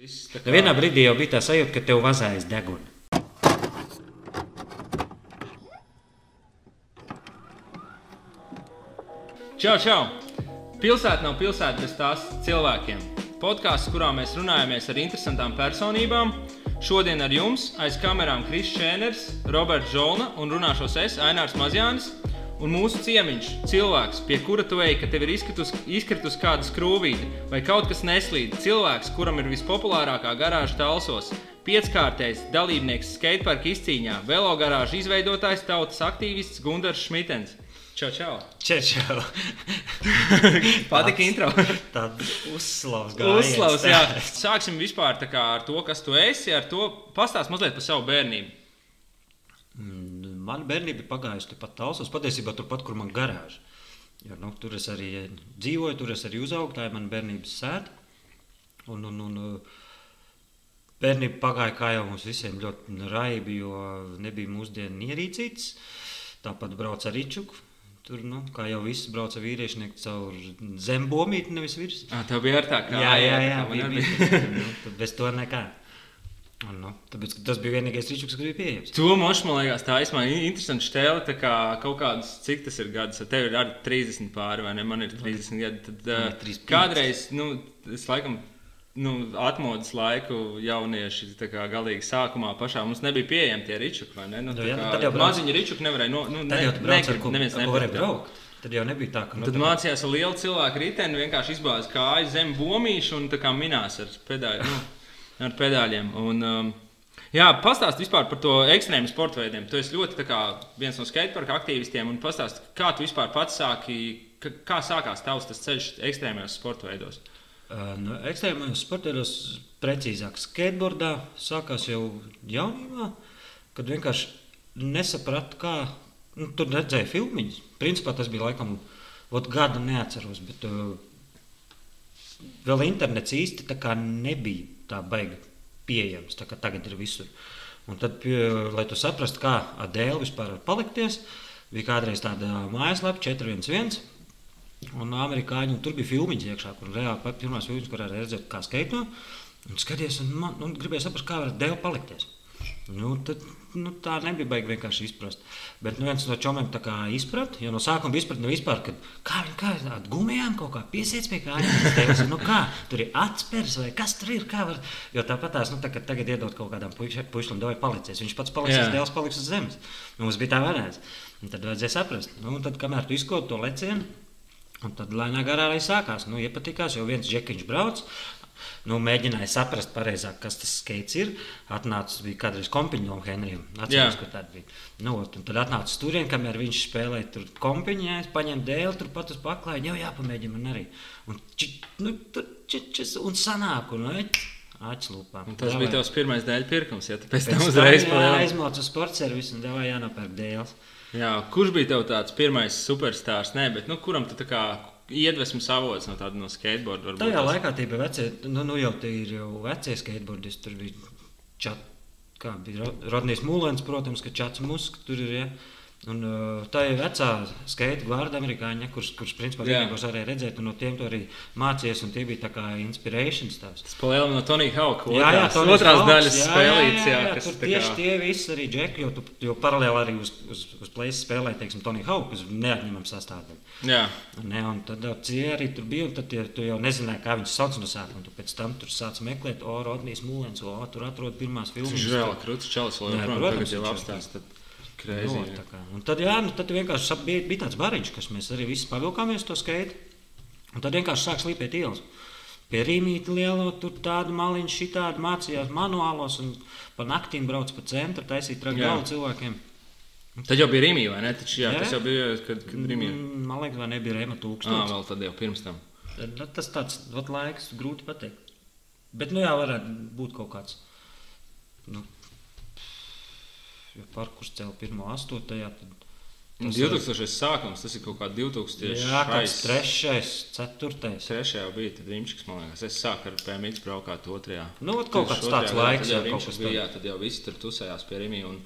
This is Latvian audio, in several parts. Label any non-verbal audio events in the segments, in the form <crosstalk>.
Tā Nu, vienā brīdī jau bija tā sajūta, ka tev vazājas deguna. Čau, čau! Pilsēta nav pilsēta bez tās cilvēkiem. Podkāsts, kurā mēs runājamies ar interesantām personībām. Šodien ar jums aiz kamerām Kris Šēners, Roberts Zolna un runāšos es, Ainārs Mazjānis. Un mūsu ciemiņš, cilvēks, pie kura tu ej, ka tev ir izkritus, izkritus kāda skrūvīte vai kaut kas neslīd. Cilvēks, kuram ir vispopulārākā garāža talsos, pieckārtais dalībnieks skateparka izcīņā, velo garāža izveidotājs, tautas aktīvists Gunārs Šmitens. Čau, čau! Čečau. <laughs> Patika intro. Tāda uzslavas gājiens. Uzslavs, jā. Sāksim vispār kā ar to, kas tu esi. Ar to pastāst mazliet par savu bērnību. Mm, Mana bērnība ir pagājusi tepat tālsos, patiesībā turpat, kur man garāža. Jo, nu, tur es arī dzīvoju, tur es arī uzaugu, tā ir mana bērnības sēta. Un, un, un, bērnība pagāja kā jau mums visiem ļoti raibi, jo nebija mūsdienu ierīcīts. Tāpat brauc ar Ričuku. Tur, nu, kā jau viss brauca vīriešnieki caur zembomīti, nevis virs. Ah, tā bija ar tā kā Jā, jā, jā, tā man bija, bija. nu, bez to nekā. Un, nu, tāpēc, tas bija vienīgais rīčuks, kas bija pieejams. To mošu, man liekas, tā ir interesanta stēle. Tā kā kaut kāds, cik tas ir gads, tev ir arī 30 pāri, vai ne? Man ir 30 gadi. Tad, uh, ir 35. kādreiz, nu, es laikam. Nu, atmodas laiku jaunieši kā galīgi sākumā pašā mums nebija pieejami tie ričuki. vai Ne? Nu, Nu, tā jā, kā tad jau brauc- maziņi ričuki nevarēja. No, nu, ne, negrib- ko, neviens ar ko varēja nepirka. braukt. Tad jau nebija tā, ka nu, tad tā- mācījās ar lielu cilvēku riteni, vienkārši izbāzts kājas zem bomīšu un tā kā minās ar, pedāļ, nu, ar pedāļiem. Un, um, jā, pastāst vispār par to ekstrēmu sporta veidiem. Tu esi ļoti kā, viens no skateparka aktīvistiem un pastāst, kā tu vispār pats sāki, kā sākās tavs ceļš ekstrēmajos sporta veidos. Ā, Nu, ekstrēmajos sportos, precīzāk, skateboardā sākās jau jaunībā, kad vienkārši nesapratu, kā nu, tur redzēju filmiņas. Principā tas bija laikam, ot, gada neatceros, bet uh, vēl internets īsti nebija tā baigi pieejams, tā tagad ir visur. Un tad, lai tu saprastu, kā ar dēlu vispār var palikties, bija kādreiz tāda mājaslapa 411. Un amerikāņi un tur bija filmiņš iekšā, kur reāli pirmās filmas, kurā redzēt, kā skaito. Un skaties, un man un gribēja saprast, kā var dēļ palikties. Nu, tad, nu, tā nebija baigi vienkārši izprast. Bet nu, viens no čomiem tā kā izprata, jo no sākuma izpratne vispār, kad kā viņi kā ar gumijām kaut kā piesiet pie kājām. Nu kā, tur ir atspērs vai kas tur ir, var. Jo tāpat tās, nu, tā, kad tagad iedot kaut kādam puišam, dod palicies. Viņš pats paliks, dēls paliks uz zemes. Nu, mums bija tā varēts. Un tad vajadzēja saprast, nu, un tad, kamēr tu izkoti to lecienu, Un tad lēnām garā arī sākās. Nu, iepatikās, jo viens džekiņš brauc. Nu, mēģināja saprast, pareizāk, kas tas skaits ir. Atnācis bija kādreiz kompiņš no Henrijam. Atceros, Jā. ka tāda bija. Nu, ot, un tad atnāca tur, kamēr viņš spēlēja tur kompiņā, es paņēmu dēlu, tur pat uz paklāja. Jau jāpamēģina man arī. Un, či, nu, tur, či, čis, un sanāk, un atšlūpā. Un tas bija tavs pirmais dēļ pirkums, ja tu pēc Pēc tam uzreiz jā, palielini. aizmaucu uz sporta servisu un devā jānopērk dēls. Jā, kurš bija tev tāds pirmais superstarps? Nē, bet nu, kuram tu tā kā iedvesmas avots no tāda no skateboarda? varbūt Tajā laikā tie bija veci, nu, nu jau tie ir jau vecie skateboardisti. Tur bija čat, kā bija Ro- Rodnijs Mūlens, protams, ka Čats Musks tur ir. Ja? Un, uh, tā ir vecā skaita gvārda amerikāņa, kurš, kurš principā vienīgos varēja redzēt, un no tiem tu arī mācījies, un tie bija tā kā inspirēšanas tās. Tas palielinās no Tonija Hauka. Jā, jā, Tonijs otrās Hauks, daļas jā, spēlīts. jā, jā, jā, kas tur tieši kā- tie visi arī džeki, jo, tu, jo paralēli arī uz, uz, uz plēses spēlē, teiksim, Tonija Hauka, kas neatņemam sastāvdaļa. Jā, Ne, un tad tie arī tur bija, un tad tie, tu jau nezināji, kā viņus sauc no sākuma. Tu pēc tam tur sāc meklēt, o, Rodnijs Mūlens, o, tur atrod pirmās filmas. viņš vēl krūtis čels, vēl Jā, joprojām tagad jau apstāst. Tad Nu, tā kā. un tad, jā, nu, tad vienkārši bija, bija tāds bariņš, kas mēs arī visi pavilkāmies to skaitu. Un tad vienkārši sāk slīpēt ielas. Pie rīmīta lielo, tur tādu maliņu, šitādu mācījās manuālos, un pa naktīm brauc pa centru, taisīt traku Jā. galvu cilvēkiem. Tad jau bija Rīgā, vai ne? Taču, jā, Jā. tas jau bija, kad, kad Rīgā. Mm, Man liekas, vai nebija Ah, tūkstoši. vēl tad jau pirms tam. Tad, nu, tas tāds vat, laiks, grūti pateikt. Bet, nu jā, varētu būt kaut kāds. Nu, ja parkurs cēlā 1.8. tad. Un tas 2000. sākums, tas ir kaut kā 2000. Jā, kāds šais- trešais, ceturtais. Trešajā bija Rīgas, man liekas. Es sāku ar PMX braukāt otrajā. Nu, ot kaut kāds tāds laiks tad jau kaut kas bija, jā, tad jau visi tur tusējās pie Rīgas. Un,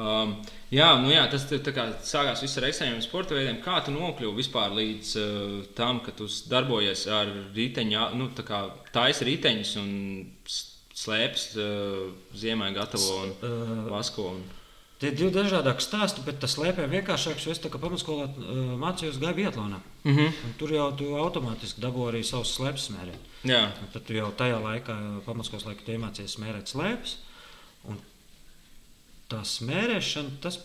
um, jā, nu jā, tas kā sākās viss ar ekstrēmiem sporta veidiem. Kā tu nokļuvi vispār līdz uh, tam, ka tu darbojies ar riteņu, nu, tā kā taisa riteņus un slēpes uh, ziemai gatavo un Uh, vasko. Un... Tie ir divi dažādi stāsti, bet tas slēpjas vienkāršāks. Es kā pamatskolā uh, mācījos gāju Vietlānā. Mm -hmm. Tur jau tu automātiski dabūji arī savus slēpes smērēt. Tad tu jau tajā laikā, pamatskolas laikā, iemācījies smērēt slēpes. Tā smērēšana, tas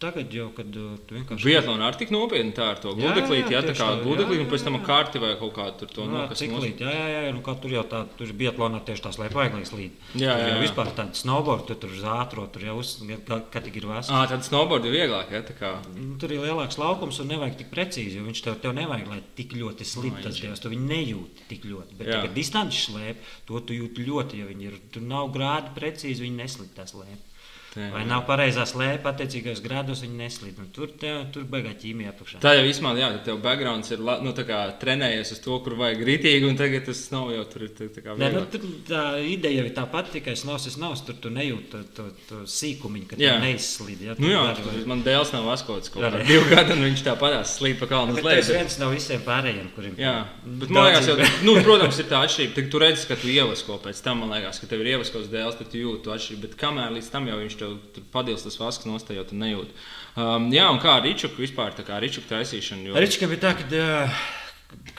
tagad jau, kad uh, tu vienkārši. Vietlāna arī tik nopietni tā ar to Jā, gludeklīti, jā, jā, tā tieši kā tā, gludeklīti, jā, un pēc tam jā, jā. kārti vai kaut kā tur to Nu, nokas. ciklīt, jā, jā, jā, nu, kā tur jau tā, tur bija Vietlānā tieši tās lepoiglīs līdzi. Jā, jā, jā. vispār tāda snowboard, tu tur uz ātro, tur jau uz, kad tik ir vasara. Ah, tad snowboard ir vieglāk, jā, tā kā. Nu, Tur ir lielāks laukums un nevajag tik precīzi, jo viņš tev, tev nevajag, lai tik ļoti slīd tas dievs. Tu viņu nejūti tik ļoti. Bet, Jā. tā, kad distanci slēp, to tu jūti ļoti, jo viņi ir, tur nav grādi precīzi, viņi neslīd tā slēp. Tā, Vai nav pareizā slēpa, attiecīgajos grādos viņi neslīd. Un tur tev, tur beigās ķīmija apakšā. Tā jau īstenībā, jā, tev backgrounds ir nu, trenējies uz to, kur vajag rītīgi, un tagad tas nav jau tur tā, tā Nē, nu, tur tā ideja jau ir tā pati, tikai snovs ir snovs. Tur tu nejūti to, to, to sīkumiņu, ka Jā. neizslīd. Ja, Nu jā, var- tur man dēls nav vaskots kaut Jā, kādā jā. divu gadu, un viņš tā padās slīd pa kalnu uz Bet tas leju. viens no visiem pārējiem, kuriem Jā, bet man liekas, jau, nu, protams, ir tā atšķirība. Tad tu redzi, ka tu ievasko pēc tam, man liekas, ka tev ir ievaskos dēls, tad tu jūti to atšķirību. Bet kamēr līdz tam jau viņš tev tur padils tas vasks nostā, jau tu nejūti. Um, jā, un kā ar Ričuku vispār, tā kā Ričuku taisīšana. Jo... Rička bija tā, ka uh,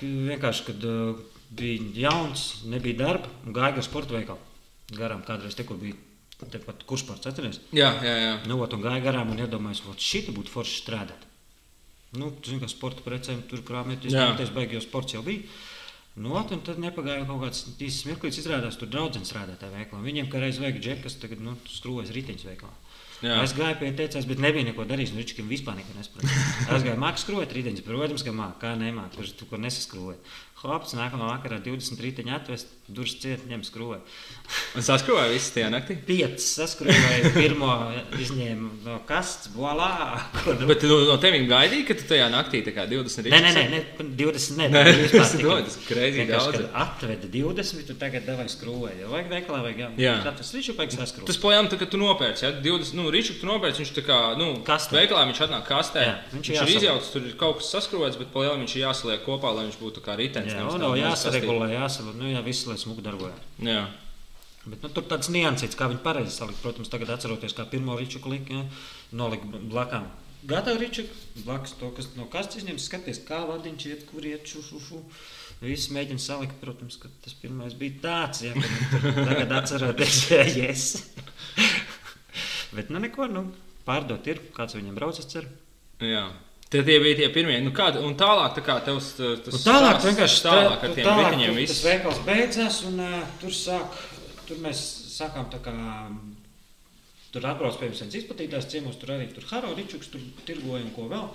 vienkārši, kad uh, bija jauns, nebija darba un gāja gar sporta veikalu. Garām kādreiz te, kur bija tepat kursports, atceries? Jā, jā, jā. Nu, ot, un gāja garām un iedomājos, ka šī būtu forši strādāt. Nu, tu zini, ka sporta precēm tur baigi, jo sports jau bija. Nu, ot, un tad nepagāja kaut kāds īsts mirklis, izrādās, tur draugs strādā tajā veikalā. Viņiem kā reiz vajag džekas, tagad nu, skrūvēs riteņus veikalā. Jā. Es gāju pie teicās, bet nebija neko darījis. Nu, viņš vispār neko nesaprot. Es gāju mākslinieks skrūvēt riteņus. Protams, ka mākslinieks kā nemākslinieks, kurš tu ko nesaskrūvē. Hops, nākamā vakarā 20 riteņu atvest, durvis ciet, ņem skrūvē. <laughs> Un saskrūvēja visu tajā naktī. Piecas saskrūvēju, pirmo izņēmu no kastes, bolā. Ko nu? Bet nu, no tevis gaidīja, ka tu tajā naktī tā kā 20 Nē, nē, nē, nē, 20. Nē, Nē, nē, tas crazy vienkārši, daudz. kad Atveda 20, tu tagad devai skrūvē. Ja vajag veikalā, vajag jā. Jā. Tā tas jau vajag saskrūvēt. Tas pojām, tā, ka tu nopērci, ja 20, nu, Ričuku tu nopērci, viņš tā kā, nu, Kastē. veikalā viņš atnāk kastē. Jā, viņš viņš ir ir izjauts, tur ir kaut kas saskrūvēts, bet pojām viņš ir jāsaliek kopā, lai viņš būtu kā ritenis. Jā, un maza jāsaregulē, jāsaregulē, nu jā, viss, lai smuki darbojas. Jā. Bet, nu, tur tāds niansīts, kā viņi pareizi salika. Protams, tagad atceroties, kā pirmo rīčuku lika, ja, nolika blakām. Gatavu rīčuku, blakus to, kas no kastes izņemts, skaties, kā vadiņš iet, kur iet, šu, šu, šu. Viss mēģina salikt, protams, ka tas pirmais bija tāds, ja, <laughs> tagad atceroties, ja, yes. <laughs> Bet, nu, neko, nu, pārdot ir, kāds viņam brauc, es ceru. Jā. Tie, tie bija tie pirmie. Nu, kā, un tālāk, tā kā tev tas Nu, tālāk stāsts- vienkārši tālāk ar tu- tiem riteņiem tur. Tas veikals beidzās, un uh, tur, sāk, tur mēs sākām tā kā. Tur atbrauc pie mums izplatītājs ciemos, tur arī tur Haro Ričuks, tur tirgoja un ko vēl.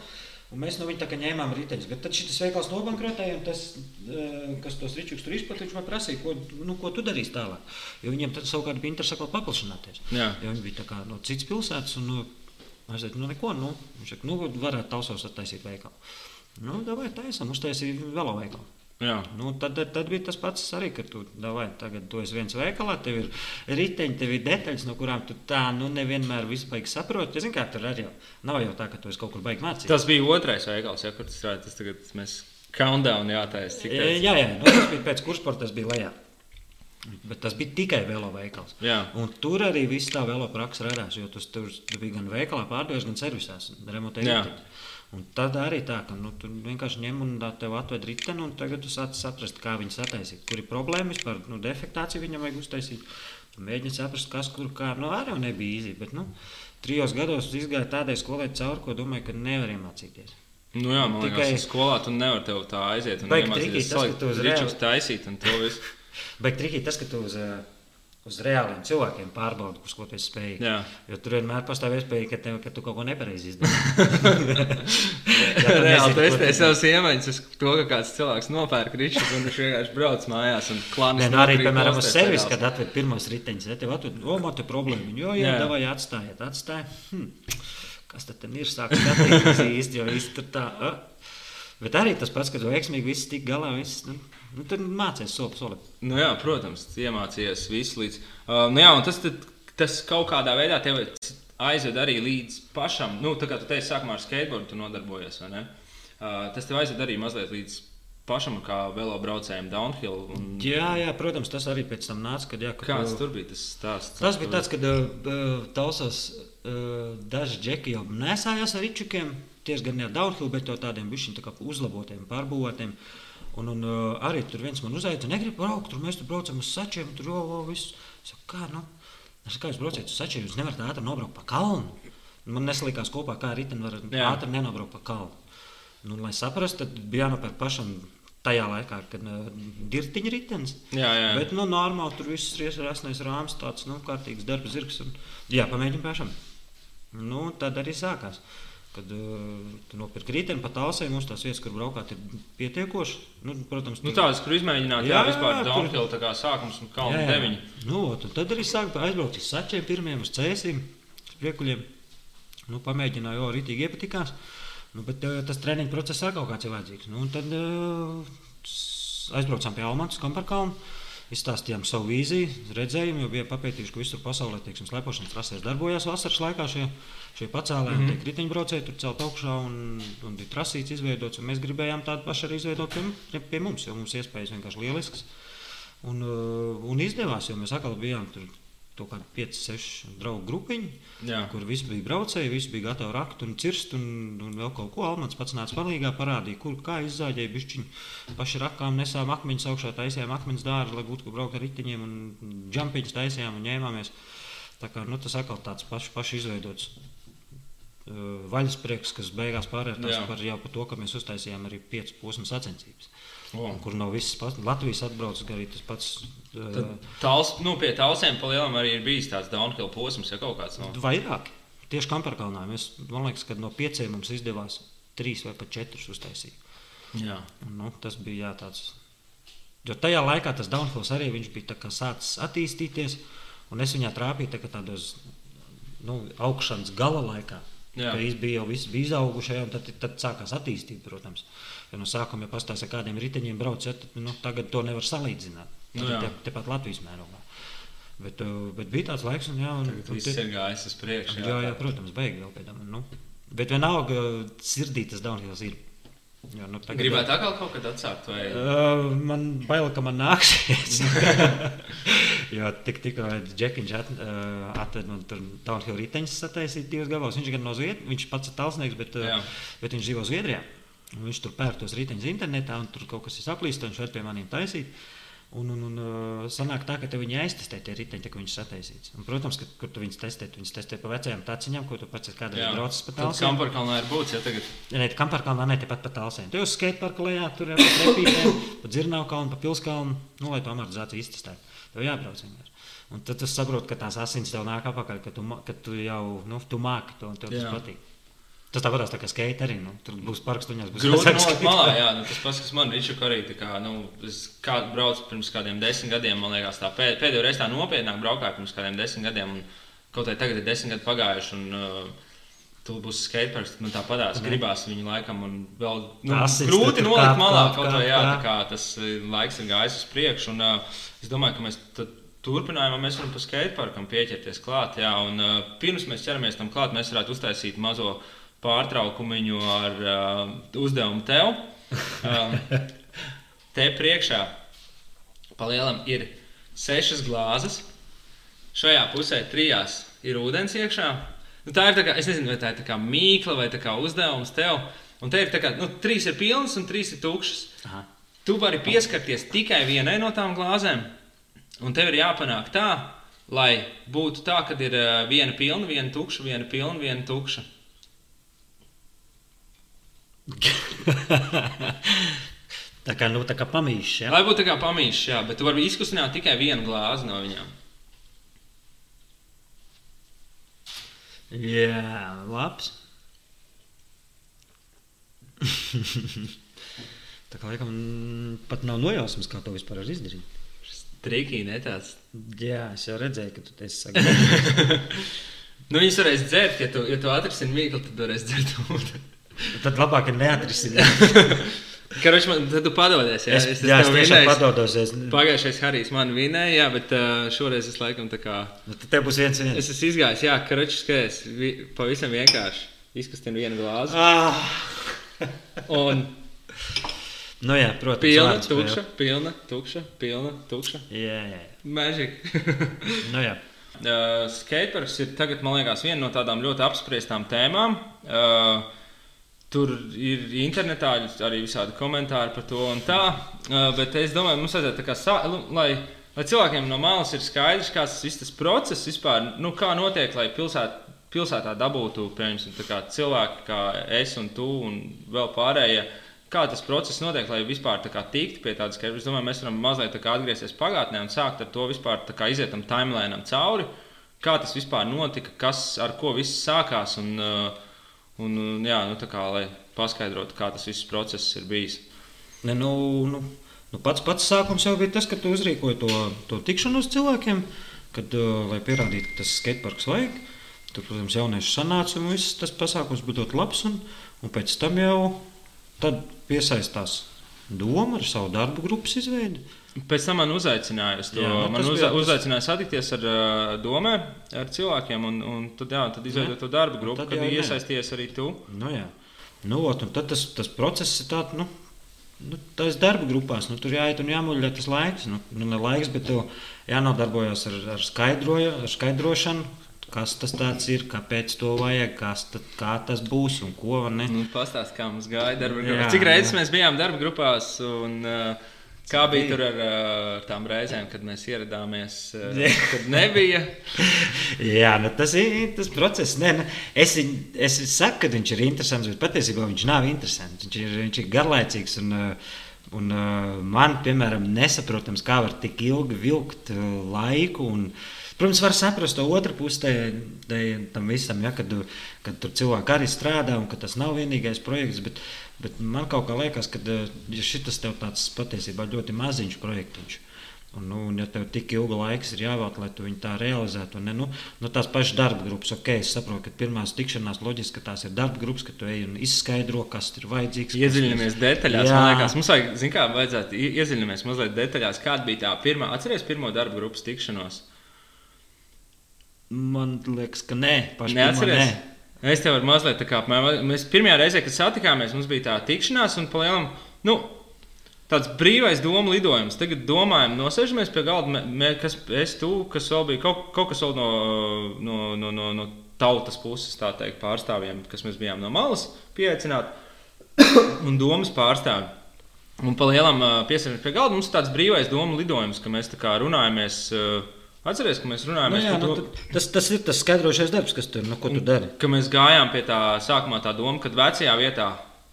Un mēs no viņa tā kā ņēmām riteņus. Bet tad šis veikals nobankrotēja, un tas, eh, kas tos ričukus tur izplatīja, viņš man prasīja, ko, nu, ko tu darīsi tālāk. Jo viņiem tad savukārt bija interesi paplašināties. Jā. Jo viņi bija tā kā no citas pilsētas, un nu, es teicu, nu neko, nu, viņš saka, nu, varētu tausos attaisīt veikalu. Nu, davai taisam, uztaisīja velo veikalu. Jā. Nu, tad, tad bija tas pats arī, ka tu davai, tagad tu esi viens veikalā, tev ir riteņi, tev ir detaļas, no kurām tu tā nu, nevienmēr vispār saproti. Zini, kā tur arī jau nav jau tā, ka tu esi kaut kur baigi mācīties. Tas bija otrais veikals, ja, kur tas. Tas tagad mēs countdown jātaisa. Cik Jā, jā, jā nu, tas bija pēc kursporta, tas bija lejā. Bet tas bija tikai velo veikals. Jā. Un tur arī viss tā velo praksa radās, jo tas tur, bija gan veikalā pārdevis, gan servisās, remontē Jā. riteņi. Un tad arī tā, ka nu, tu vienkārši ņem un tev atved riteni, un tagad tu sāc saprast, kā viņu sataisīt. Kur ir problēma vispār, nu, defektācija viņam vajag uztaisīt. Mēģini saprast, kas kur kā, nu, arī nebija īsi, bet, nu, trijos gados izgāja tādai skolai cauri, ko domāju, ka nevar iemācīties. Nu, jā, man Tikai- liekas, ka skolā tu nevari tev tā aiziet un iemācīties tas, ka tu uz ričus reāli- taisīt un to visu. <laughs> Bet trikīgi tas, ka tu uz, eh, uz reāliem cilvēkiem pārbaudi, uz ko tu esi spējīgs. Jā. Jo tur vienmēr pastāv iespēja, ka, tev, ka tu kaut ko nepareizi izdari. <laughs> Reāli testē savus iemaņas uz to, ka kāds cilvēks nopērk ričus un viņš vienkārši brauc mājās. Nē, nu arī, piemēram, uz sevis, kad atved pirmos riteņus, ja tev atved, o, man te problēma, jo, jā, Jā. davai atstājiet, atstāj. Hm. Kas tad ir, sāk skatīties īsti, jo īsti tur tā. Uh. Bet arī tas pats, kad tu veiksmīgi viss tik galā, viss, nu, nu tad mācies soli pa solim. Nu, jā, protams, iemācījies visu līdz. Uh, nu, jā, tas, tad, tas kaut kādā veidā tev aizved arī līdz pašam. Nu, tā kā tu teici, sākumā ar skateboardu tu nodarbojies? Uh, tas tev aizved arī mazliet līdz pašam kā velobraucējam downhill. Un... Jā, jā, protams, tas arī pēc tam nāca. Kad, jā, kad, Kāds tur bija tas stāsts? Tas bija tāds, kad uh, tausās uh, daži džeki jau nesājās ar ričukiem, tieši gan ne downhill, bet to tādiem bišķiņ tā uzlabotiem, pārbūvētiem. Un, un uh, arī tur viens man uzaicināja, negribu braukt, tur mēs tur braucam uz sačiem, tur jau viss. Saku, kā, nu, es kā jūs braucat uz sačiem, jūs nevarat ātri nobraukt pa kalnu. Man nesalikās kopā, kā riteni var Jā. ātri nenobraukt pa kalnu. Nu, lai saprastu, tad bija jānopērk pašam tajā laikā, kad uh, dirtiņa ritenis. Jā, jā. Bet, nu, normāli tur viss ir iesprāstīts rāms, tāds, nu, kārtīgs darba zirgs. Un, jā, pamēģinām pašam. Nu, tad arī sākās. Kad uh, tu nopirki rītdienu pa tālsēm, mums tās vietas, kur braukāt, ir pietiekoši. Nu, protams, Nu, tādas, kur izmēģināt, jā, Jā, vispār downhill tā kā sākums un kalnu deviņi. Nu, tad arī sāku aizbraukt uz sačiem, pirmiem uz cēsīm, uz priekuļiem. Nu, pamēģināju, jau rītīgi iepatikās. Nu, bet uh, tas treniņu process arī kaut kāds ir vajadzīgs. Nu, tad uh, aizbraucām pie Almatas, Kamparkalnu. Izstāstījām savu vīziju, redzējumu, jo bija papētījuši, ka visur pasaulē teiksim, slēpošanas trasēs darbojās vasaras laikā šie, šie pacēlēji, mm Mhm. -hmm. tie kritiņbraucēji tur celt augšā un, un bija trasīts izveidots. Mēs gribējām tādu pašu arī izveidot pie, pie mums, jo mums iespējas vienkārši lielisks. Un, uh, un izdevās, jo mēs atkal bijām tur kaut kādi 5, 6 draugu grupiņi, Jā. kur visi bija braucēji, visi bija gatavi rakt un cirst, un, un vēl kaut ko. Almans pats nāca palīgā, parādīja, kur kā izzāģēja bišķiņu. Paši rakām nesām akmeņus augšā, taisījām akmeņus dārzu, lai būtu, kur braukt ar riteņiem un džampiņus taisījām un ņēmāmies. Tā kā nu, tas atkal tāds paši, paši izveidots. Uh, vaļasprieks, kas beigās pārvērtās par par to, ka mēs uztaisījām arī piecu posmu sacensības. O. Un Kur no visas Latvijas atbraucis arī tas pats. Tāls, nu, pie tālsiem palielam arī ir bijis tāds downhill posms, ja kaut kāds no. Vairāk. Tieši Kamperkalnā. Mēs, man liekas, ka no pieciem mums izdevās trīs vai pat četrus uztaisīt. Jā. Nu, tas bija jā, tāds. Jo tajā laikā tas downfalls arī bija sācis attīstīties, un es viņā trāpīju tā tādos nu, augšanas gala laikā. Viņš bija jau viss bija izauguši, ja, un tad, tad sākās attīstība, protams. Jo no sākuma, ja pastāstīs, ar kādiem riteņiem brauc, ja, tad nu, tagad to nevar salīdzināt. Nu, jā. te, tepat Latvijas mērogā. Bet, uh, bet bija tāds laiks, un, jā, un, un viss te- ir gājis uz priekšu. Jā, jā, protams, beigās vēl pēc tam. Nu. Bet vienalga, sirdī tas downhills ir. Jo, nu, tagad- Gribētu atkal kaut kad atsākt, vai Uh, man bail, ka man nāksies. jo tik, tikko Džekiņš at, uh, atved man tur downhill riteņus sataisīt divas gabalus. Viņš gan no Zviedrijas, viņš pats ir talsnieks, bet, Jā. uh, bet viņš dzīvo Zviedrijā. Un Viņš tur pērk tos riteņus internetā, un tur kaut kas ir saplīst, un viņš var pie maniem taisīt. Un, un, un uh, sanāk tā, ka viņi aiztestē tie riteņi, tā, ka viņš sataisīts. Un, protams, ka, kur tu viņus testē, tu viņus testē pa vecajām taciņām, ko tu pats kādreiz braucis pa tālsēm. Kamparkalnā ir būts, ja tagad. Nē, tā kamparkalnā ne tepat pa tālsēm. Tu jau skateparku lejā, tur jau pa trepītēm, pa dzirnavu kalnu, pa pilskalnu, nu, lai to amortizāciju iztestētu. Tev jābrauc vienkārši. Un tad tu saproti, ka tās asins tev nāk apakaļ, ka tu, ka tu jau, nu, tu māki to, un tev tas Jā. patīk. Tas tā varēs tā kā skate arī, nu, tur būs parkstuņās, būs Grūti nolikt malā, parks. jā, nu, tas pats, kas man ir arī. Kā, nu, es kā braucu pirms kādiem desmit gadiem, man liekas, tā pēd, pēdējo reizi tā nopietnāk braukāju pirms kādiem desmit gadiem. Un, kaut arī tagad ir desmit gadi pagājuši. Un, uh, Tur būs skateparks, man tā padās, gribās viņu laikam, un vēl nu, Asins grūti nolikt kāp, malā. Kaut kāp, jā, tā kā tas eh, laiks ir gājis uz priekšu. Un, uh, es domāju, ka mēs turpinājumā mēs varam pa skateparkam pieķerties klāt. Jā, un, uh, pirms mēs ķeramies tam klāt, mēs varētu uztaisīt mazo pārtraukumu ar uh, uzdevumu tev. Um, te priekšā palielam ir sešas glāzes. Šajā pusē trijās ir ūdens iekšā. Nu, tā ir tā kā, es nezinu, vai tā ir tā mīkla vai tā kā uzdevums tev. Un te ir tā kā, nu, trīs ir pilnas un trīs ir tukšas. Aha. Tu vari pieskarties tikai vienai no tām glāzēm, un tev ir jāpanāk tā, lai būtu tā, ka ir ā, viena pilna, viena tukša, viena pilna, viena tukša. <laughs> Tā kā, nu, tā kā pamīšs, ja? Lai būtu tā kā pamīšs, jā, bet tu vari izkustināt tikai vienu glāzi no viņām. Jā, labs. <laughs> tā kā, laikam, mm, pat nav nojausmas, kā to vispār var izdarīt. Trikī, ne tāds. Jā, es jau redzēju, ka tu esi <laughs> sagaidījis. Nu, viņas varēs dzert, ja tu, ja tu atrisini mīklu, tad varēs dzert ūdeni. Tad labāk ir neatrisināt. <laughs> Karoči, man, tad tu padodies, jā, Es, es, jā, es tiešām padodos. Es, Pagājušais Harijs man vinēja, jā, bet uh, šoreiz es laikam tā kā... nu, tad tev būs viens viens. Es esmu izgājis, jā, karoči, skaties, vi, pavisam vienkārši izkustinu vienu glāzi. Ah, Un Nu, jā, protams, Pilna, tukša, pilna, tukša, pilna, tukša. Jā, jā. Magic. <laughs> Nu, jā. Uh, Skateparks ir tagad, man liekas, viena no tādām ļoti apspriestām tēmām. Uh, tur ir internetā arī visādi komentāri par to un tā. Bet es domāju, mums vajadzētu sā, nu, lai, lai cilvēkiem no malas ir skaidrs, kāds tas viss tas process vispār, nu, kā notiek, lai pilsēt, pilsētā dabūtu, piemēram, cilvēki kā es un tu un vēl pārējie. Kā tas process notiek, lai vispār tā kā tiktu pie tādas, ka es domāju, mēs varam mazliet atgriezties pagātnē un sākt ar to vispār kā iziet tam timelēnam cauri. Kā tas vispār notika, kas ar ko viss sākās un, uh, un, jā, nu tā kā lai paskaidrotu, kā tas viss process ir bijis. Ne, nu, nu, nu pats, pats sākums jau bija tas, ka tu uzrīkoji to, to tikšanos cilvēkiem, kad, uh, lai pierādītu, ka tas skateparks vajag. Tur, protams, jaunieši sanāca un viss tas pasākums bija ļoti labs. Un, un pēc tam jau piesaistās doma ar savu darbu grupas izveidi. Pēc tam man uzaicināja, uz to, Jā, nu, man uza, uzaicināja satikties ar uh, domē, ar cilvēkiem, un, un tad, jā, tad izveidot to darbu grupu, tad kad nē. iesaisties arī tu. Nu, jā. nu, ot, un tad tas, tas process ir tāds. Nu, Nu, tas darba grupās, nu, tur jāiet un jāmuļķo tas laiks. Nu, nu, ne laiks, bet tev jānodarbojas ar, ar, skaidroja, ar skaidrošanu, kas tas ir, kāpēc to vajag, kas tad, kā tas būs un ko. Nu, Pastāst, kā mums gāja darba Jā, grupā. Cik reizes jā. mēs bijām darba grupās un uh, kā bija tur ar uh, tām reizēm, kad mēs ieradāmies, uh, kad nebija. Jā, nu, tas ir tas process. Nē, nu, es, es saku, ka viņš ir interesants, bet patiesībā viņš nav interesants. Viņš ir, viņš ir garlaicīgs. Un, uh, un, uh, man, piemēram, nesaprotams, kā var tik ilgi vilkt uh, laiku. Un, Protams, var saprast to otru pusi tai- tai- tam visam, ja, kad, kad tur cilvēki arī strādā un ka tas nav vienīgais projekts. Bet, bet man kaut kā liekas, ka uh, ja šis tev tāds patiesībā ļoti maziņš projektiņš. Un, nu, ja tev tik ilga laiks ir jāvelk, lai tu viņu tā realizētu, un ne, nu, nu, tās pašas darba grupas, ok, es saprotu, ka pirmās tikšanās loģiski, ka tās ir darba grupas, ka tu ej un izskaidro, kas ir vajadzīgs. Iedziļināmies detaļās. Jā. Man liekas, mums vajag, zin kā, vajadzētu ie- iedziļināties mazliet detaļās, kāda bija tā pirmā, atceries pirmo darba grupas tikšanos? Man liekas, ka nē, paši Neatceries? pirmo Es tev varu mazliet tā kā, apmēram- mēs pirmajā reizē, kad satikāmies, mums bija tā tikšanās un palielam, nu, tāds brīvais domu lidojums. Tagad domājam, nosēžamies pie galda, mē, mē, kas es tu, kas vēl bija kaut, kaut kas no, no, no, no, no tautas puses, tā teikt, pārstāvjiem, kas mēs bijām no malas pieaicināti, <coughs> un domas pārstāvji. Un palielam piesakāmies pie galda, mums ir tāds brīvais domu lidojums, ka mēs tā kā runājamies. ā, Atceries, ka mēs Nu, runājām jā, nu, tad, tas, tas ir tas skaidrošais darbs, kas tur nu, ko tu dari. ka mēs gājām pie tā sākumā tā doma, ka vecajā vietā,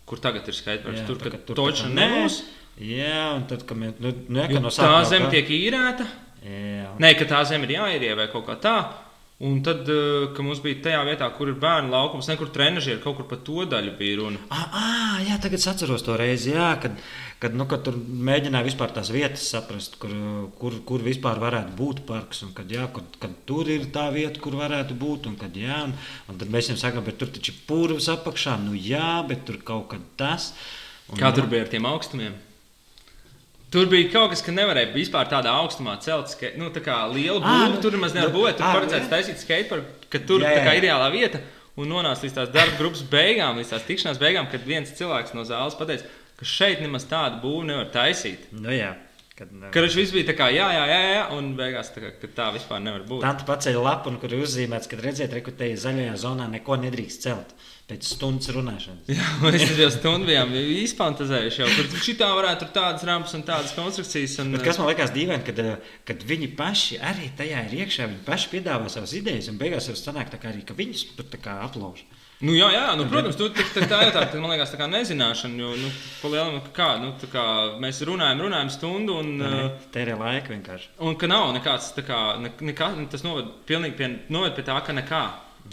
kur tagad ir skaitlis, Jā, tur tā, tur toča nebūs. Jā, un tad, kad mēs, nu, nu, jā, no Tā zeme tiek īrēta. Jā, Nē, ka tā zeme ir jāīrē vai kaut kā tā. Un tad, eh, kad mums bija tajā vietā, kur ir bērnu laukums, nekur trenižieri, kaut kur pa to daļu bija runa. Ah, ah, jā, tagad es atceros to reizi, jā, kad, kad, nu, kad tur mēģināja vispār tās vietas saprast, kur, kur, kur vispār varētu būt parks. Un kad, jā, kad, kad tur ir tā vieta, kur varētu būt. Un, kad, jā, un, un tad mēs viņam sakām, bet tur taču ir pūlis apakšā. Nu, jā, bet tur kaut kas tas. Un, Kā jā, tur bija ar tiem augstumiem? Tur bija kaut kas, ka nevarēja vispār tādā augstumā celt ske... nu, tā kā lielu Ā, būvu. nu, Tur nemaz nevar nu. Tur ā, paredzēts jā. taisīt skateparku, ka tur Jā, tā kā jā. ideālā vieta. Un nonāca līdz tās darba grupas beigām, līdz tās tikšanās beigām, kad viens cilvēks no zāles pateica, ka šeit nemaz tādu būvu nevar taisīt. Nu, jā, kad, Ka viņš viss bija tā kā jā, jā, jā, jā un beigās tā, kā, tā vispār nevar būt. Tanta paceļ lapu, kur ir uzzīmēts, ka redziet, re, ka te zaļajā zonā neko nedrīkst celt pēc stundas runāšanas. Jā, <laughs> mēs jau stundu bijām izfantazējuši, jau tur šitā varētu tur tādas rampas un tādas konstrukcijas. Un, Bet kas man liekas dīvaini, kad, kad viņi paši arī tajā ir iekšā, viņi paši piedāvā savas idejas, un beigās jau sanāk tā kā arī, ka viņus tur tā aplauž. Nu, jā, jā nu, protams, tu, tā, tā, ir tā, man liekas, tā kā nezināšana. Jo, nu, palielam, ka kā, nu, kā mēs runājam, runājam stundu, un, uh, Tērē laika vienkārši. un ka nav nekāds, kā, ne, nekā, tas noved, pilnīgi pie, noved pie tā, ka nekā.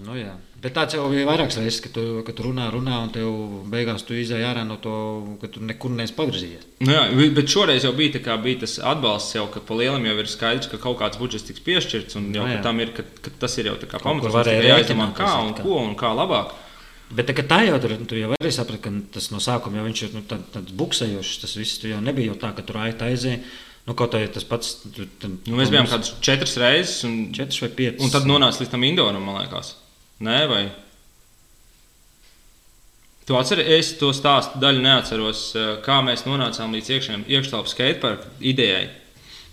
Nu, jā. Bet tāds jau bija vairākas reizes, kad tu, kad tu runā, runā, un tev beigās tu izēj ārā no to, ka tu nekur neesi pavirzījies. Nu, jā, bet šoreiz jau bija, kā, bija tas atbalsts, jau, ka pa lielam jau ir skaidrs, ka kaut kāds budžets tiks piešķirts, un jau, Nu, ka jā. tam ir, ka, ka tas ir jau tā kā Kaut jāizdomā, kā un kā. ko un kā labāk. Bet tā, ka tā jau tur, tu jau arī saprati, ka tas no sākuma jau viņš ir nu, tā, tāds buksējošs. Tas viss jau nebija jau tā, ka tur aizēja. Nu, kaut kā tas pats. Tu, tu, Nu, mēs bijām kādas četras reizes, un, četras vai piecas. un tad nonāca līdz tam indoram, man liekas. Nē, vai? Tu atceries, es to stāstu daļu neatceros, eh, kā mēs nonācām līdz iekšējiem iekštelpu skateparku idejai.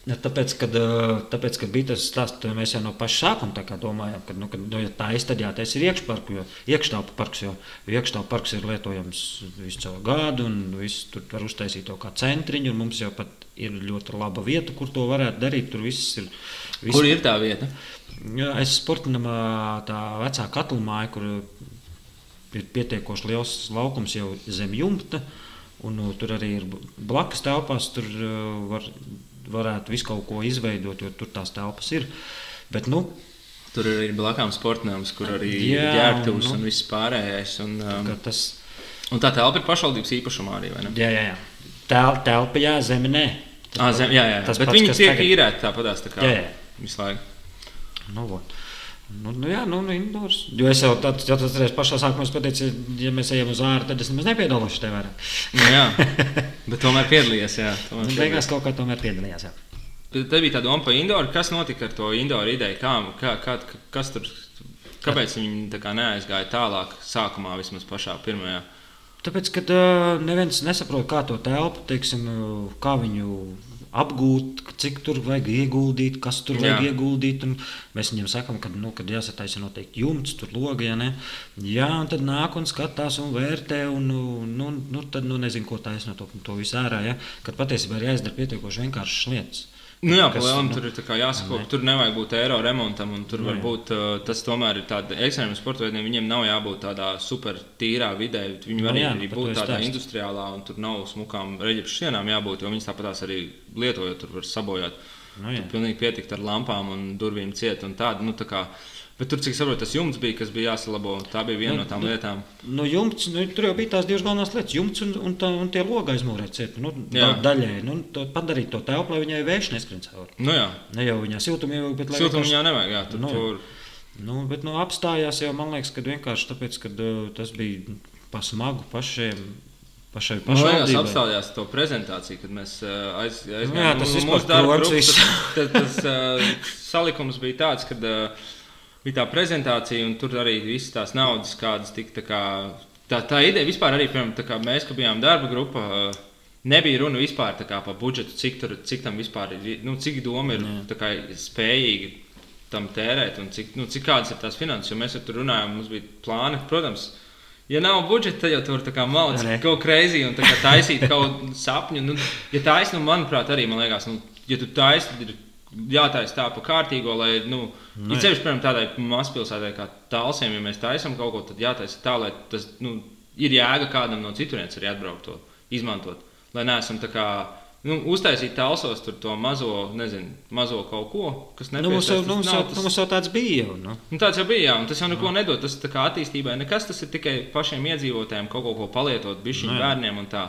Ja, tāpēc, kad, eh, tāpēc, kad bija tas stāsts, tad mēs jau no paša sākuma domājām, ka, nu, kad, nu, ja tā ir, tad jātais ir iekšparku, jo iekštelpu parks, jo, jo iekštelpu parks ir lietojams visu caur gadu, un viss tur var uztaisīt to kā centriņu, un mums jau pat ir ļoti laba vieta, kur to varētu darīt. Tur viss ir. Viss, Kur ir tā vieta? Jā, es sportinamā tā vecā katla māja, kur ir pietiekoši liels laukums jau zem jumta. Un, nu, tur arī ir blakus telpās, tur uh, var, varētu visu kaut ko izveidot, jo tur tās telpas ir. Bet, nu, Tur ir blakām sportnāms, kur arī Jā, ir ģērbtuvs nu. un viss pārējais. Un, um, tas un tā telpa ir pašvaldības īpašumā arī, vai ne? jā, jā, jā. Tel, telpa, jā, zeme nē. Tas Ah, zem, jā, jā, jā. tas Bet pats, viņi tiek tagad- īrēti tāpatās tā kā Jā, jā. visu laiku. Nu, vot. nu, nu, jā, nu, nu, indoors. Jo es jau tādu atceros, pašā sākumā es pateicu, ja mēs ejam uz ārā, tad es nemaz nepiedalos šajā vairāk. Nu, jā, bet tomēr piedalījies. Jā, tomēr Nu, beigās kaut kā tomēr piedalījās. Jā. Te bija tā doma par Indoru. Kas notika ar to Indoru ideju? Kā, kā, kā, kas tur, kāpēc viņi tā kā neaizgāja tālāk, sākumā vismaz pašā pirmajā? Tāpēc, kad uh, neviens nesaprot, kā to telpu, teiksim, uh, kā viņu apgūt, cik tur vajag ieguldīt, kas tur vajag Jā. ieguldīt. Mēs viņiem sakām, ka, nu, kad jāsataisa noteikti jumts, tur logi, ja ne. Jā, un tad nāk un skatās un vērtē, un nu, nu, nu, tad nu, nezinu, ko taisno to, to visu ārā. Ja? Kad patiesībā ir jāizdara pietiekoši vienkāršas lietas. Nu, jā, palielam, nu, tur ir tā kā jāsako, ne. tur nevajag būt eiro remontam, un tur var būt uh, tas tomēr ir tāds ekstrēmiem sportveidiem. Viņiem nav jābūt tādā super tīrā vidē. Viņi var Nu, jā, arī būt tādā stāstu. industriālā, un tur nav smukām reģipšu sienām jābūt, jo viņas tāpatās arī lietojot, tur var sabojāt. Nu, jā. tur pilnīgi pietikt ar lampām un durvīm ciet un tādu. Nu, tā kā, bet tur, cik saprotu, tas jumts bija, kas bija jāsalabo. Tā bija viena Nu, no tām nu, lietām. Nu, jumts, nu, tur jau bija tās divas galvenās lietas. Jumts un, un, tā, un tie logi aizmūrēt ciet. Nu, Jā. da, daļēji. Nu, to padarīt to telpu, lai viņai vējš neskrien cauri. Nu, jā, Ne jau viņā siltumā jau, bet lai siltumā vienkārši- jau nevajag. Jā, tur, Nu, tur, Nu, bet nu, apstājās jau, man liekas, ka vienkārši tāpēc, ka uh, tas bija pa smagu pašiem. Pašai liekas, pašvaldībai. apstājās to prezentāciju, kad mēs uh, aiz, aizgājām. Nu Nu, vispār mūsu viss. tas, tas uh, salikums bija tāds, ka uh, bija tā prezentācija, un tur arī visas tās naudas, kādas tika. Tā, kā, tā, tā ideja vispār arī, piemēram, kā mēs, kad bijām darba grupa, uh, nebija runa vispār par budžetu, cik, tur, cik tam vispār ir, nu, cik doma ir kā spējīga tam tērēt, un cik, nu, cik kādas ir tās finanses. Jo mēs tur runājām, mums bija plāni, protams. Ja nav budžeta, tad jau tur tā kā malts kaut crazy un tā kā taisīt kaut <laughs> sapņu. Nu, ja taisnība, nu, manuprāt, arī man liekas, nu, ja tu taisni, tad ir jātaisa tā pa kārtīgo, lai, nu, Nu, ja ceļš, piemēram, tādai mazpilsētai kā Talsiem, ja mēs taisām kaut ko, tad jātaisa tā, lai tas, nu, ir jēga kādam no citurienes arī atbraukt to izmantot. Lai neesam tā kā, nu, uztaisīt talsos tur to mazo, nezinu, mazo kaut ko, kas Nu, mums, jau, nu, mums, Nav tas- nu, mums jau tāds bija. Jau, nu. Nu, tāds jau bija, jā, un tas jau neko nedod. Tas tā kā attīstībai nekas, tas ir tikai pašiem iedzīvotājiem kaut ko, ko palietot, bišķiņu Nu, bērniem un tā.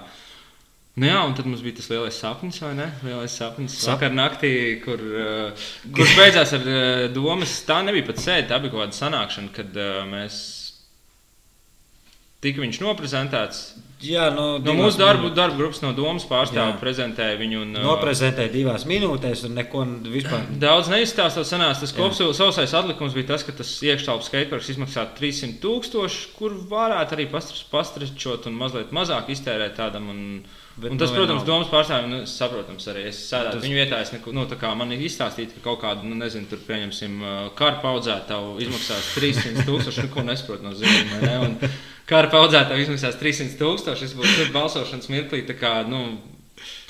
Nu, jā, un tad mums bija tas lielais sapnis, vai ne? Lielais sapnis. Sap- Vakar naktī, kur, uh, kurš beidzās ar uh, domas, tā nebija pat sēde, tā bija kaut kāda sanākšana, kad uh, mēs tika viņš noprezentēts. Jā, nu, No divās mūsu darbu, darba grupas no domas pārstāvja prezentēja viņu. Un, Noprezentēja divās minūtēs, un neko vispār. <clears throat> Daudz neizstāstot, sanāca tas Jā. kopsaules sausais atlikums bija tas, ka tas iekštelpas skateparks izmaksā 300 tūkstoši, kur varētu arī pastr- pastrečot un mazliet mazāk iztērēt tādam. Un, Bet, un tas, nu, protams, domas pārstāvjiem, nu, saprotams, arī es sēdētu Tas- viņu vietā. Es neko, nu, tā kā man ir izstāstīts, ka kaut kādu, nu, nezinu, tur pieņemsim, kāru paudzētāju izmaksās 300 tūkstoši, neko nesaprot no zīmēm. Ne? Un Kāru paudzētāju izmaksās 300 tūkstoši, būtu tur balsošanas mirklī, tā kā, nu,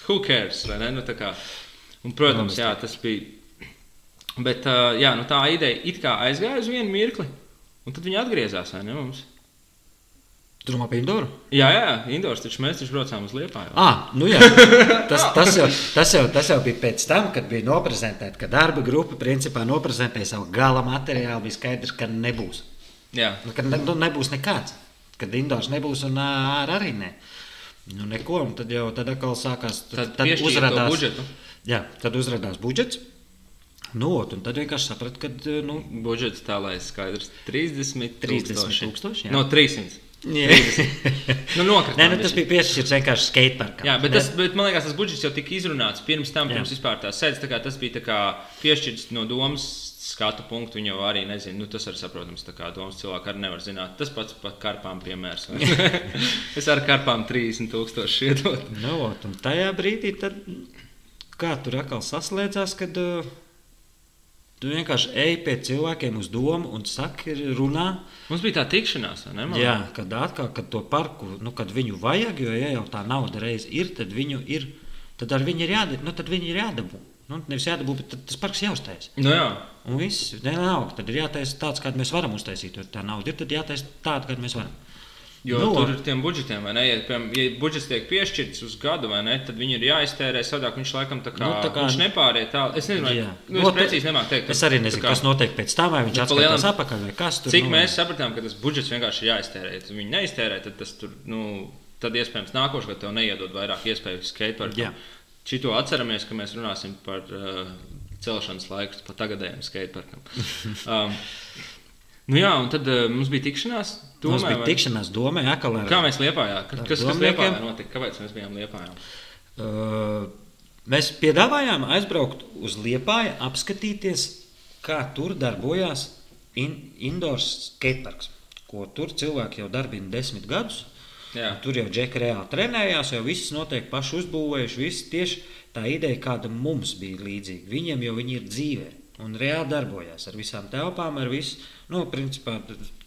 who cares? Nu, kā, un, protams, jā, tas bija. Bet jā, nu, tā ideja it kā aizgāja uz vienu mirkli, un tad viņi atgriezās. Ne, mums? Tur domā par Indoru. jā, jā, Indors, taču mēs taču braucām uz Liepāju. Ah, nu jā, tas, tas, jau, tas, jau, tas jau bija pēc tam, kad bija noprezentēta, ka darba grupa principā noprezentēja savu gala materiālu. Bija skaidrs, ka nebūs. Jā. Nu, ka ne, nu, nebūs nekāds. Kad Indors nebūs un ārā arī ne. Nu, neko, un tad jau tad atkal sākās. Tad, tad uzrādījās to budžetu. Jā, tad uzrādījās budžets. Nu, ot, un tad vienkārši sapratu, ka nu, Budžets tā, lai skaidrs 30 30 tūkstoši. tūkstoši, jā. No 300. Nu, nokritām Nē, nu, tas bija piešķirts vienkārši skateparkam. Jā, bet, tas, bet man liekas, tas budžets jau tika izrunāts pirms tam, Jā. pirms vispār tās sēdes. tā Tas bija tā piešķirts no domas skatu punktu. Viņa arī nezina. Nu, tas arī saprotams, kā domas cilvēki arī nevar zināt. Tas pats par karpām piemērs. <laughs> es ar karpām 30,000 iedot. Nu, ot, un tajā brīdī, tad, kā tur atkal saslēdzās, kad uh, tu vienkārši ej pie cilvēkiem uz domu un saki, runā. Mums bija tā tikšanās, ne? man Jā, kad atkal, kad to parku, nu, kad viņu vajag, jo ja jau tā nauda reiz ir, tad viņu ir, tad ar viņu ir jādara, nu, tad viņi ir jādabū. Nu, nevis jādabū, bet tas parks jāuztais. Nu, jā. Un viss, nenāk, tad ir jātaisa tāds, kādu mēs varam uztaisīt. Jo tā nauda ir, tad jātaisa tāda, kādu mēs varam. Jo Nu, tur ir tiem budžetiem, vai ne? Ja, piemēram, ja budžets tiek piešķirts uz gadu, vai ne, tad viņi ir jāiztērē. Savādāk viņš laikam tā kā, Nu, tā kā- viņš nepāriet tālu. Es nezinu, Jā. nu, es tā- precīzi nemāku teikt. Es arī nezinu, kā- kas notiek pēc tam, vai viņš atskaitās lielam- atpakaļ vai kas tur. Cik nu, mēs sapratām, ka tas budžets vienkārši ir jāiztērē. Ja tu viņu neiztērē, tad tas tur, nu, tad iespējams nākošais gads tev neiedod vairāk iespēju skateparkam. Jā. Šito atceramies, ka mēs runāsim par uh, celšanas laiku, par tagadējiem skateparkam. <laughs> um, nu jā, un tad uh, mums bija tikšanās. Mums Domē, bija vai- tikšanās domē, atkal ar Kā mēs liepājām? Kas, kas, kas liepājā notika? Kāpēc mēs bijām liepājām? Uh, mēs piedāvājām aizbraukt uz Liepāju, apskatīties, kā tur darbojās in, indoor skateparks, ko tur cilvēki jau darbina desmit gadus. Jā. Tur jau džeki reāli trenējās, jau viss notiek paši uzbūvējuši. Viss tieši tā ideja, kāda mums bija līdzīga. Viņiem jau viņi ir dzīvē un reāli darbojās ar visām telpām, ar visu. Nu, principā,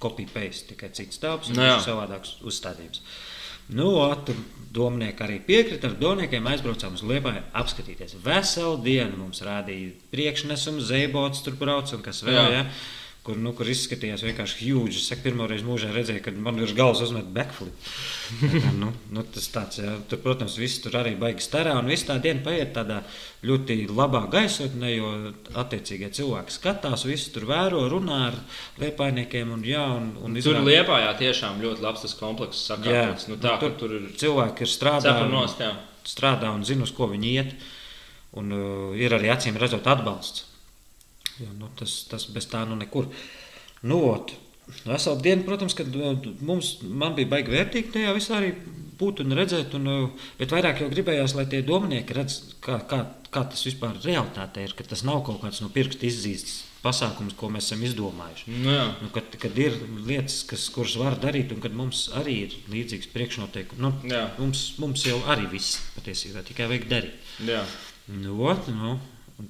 kopija-paste, tikai cits telpas un Nu jā. savādāks uzstādījums. Nu, tur domnieki arī piekrita. Ar domniekiem aizbraucām uz Liepāju apskatīties. Veselu dienu mums rādīja priekšnesumu, zēbots tur brauc un kas vēl. Jā. Ja? Kur, nu, kur izskatījās vienkārši huge. Es saku, pirmo reizi mūžā redzēju, kad man virs galvas uzmet backflip. Tā nu, nu, tas tāds, jā, tur, protams, viss tur arī baigs starā. Un viss tā diena paiet tādā ļoti labā gaisotnē, jo attiecīgie cilvēki skatās, visi tur vēro, runā ar liepainiekiem. Un, jā, un, un Tur izrāda- liepājā tiešām ļoti labs tas komplekss sakārtots. Nu, tā, nu, tur, tur ir cilvēki ir strādā, un- nost, jā. strādā un zina, uz ko viņi iet. Un, uh, ir arī acīm redzot atbalsts. Jo, nu, tas, tas bez tā nu nekur. Nu, ot, Veselu dienu, protams, kad uh, mums man bija baigi vērtīgi tajā visā arī būt un redzēt, un, uh, bet vairāk jau gribējās, lai tie domnieki redz, kā, kā, kā tas vispār realitāte ir, ka tas nav kaut kāds no pirksta izzīsts pasākums, ko mēs esam izdomājuši. Nu. Nu, kad, kad ir lietas, kas, kuras var darīt, un kad mums arī ir līdzīgs priekšnoteikums, nu, Jā. mums, mums jau arī viss patiesībā tikai vajag darīt. jā. Nu, ot, nu,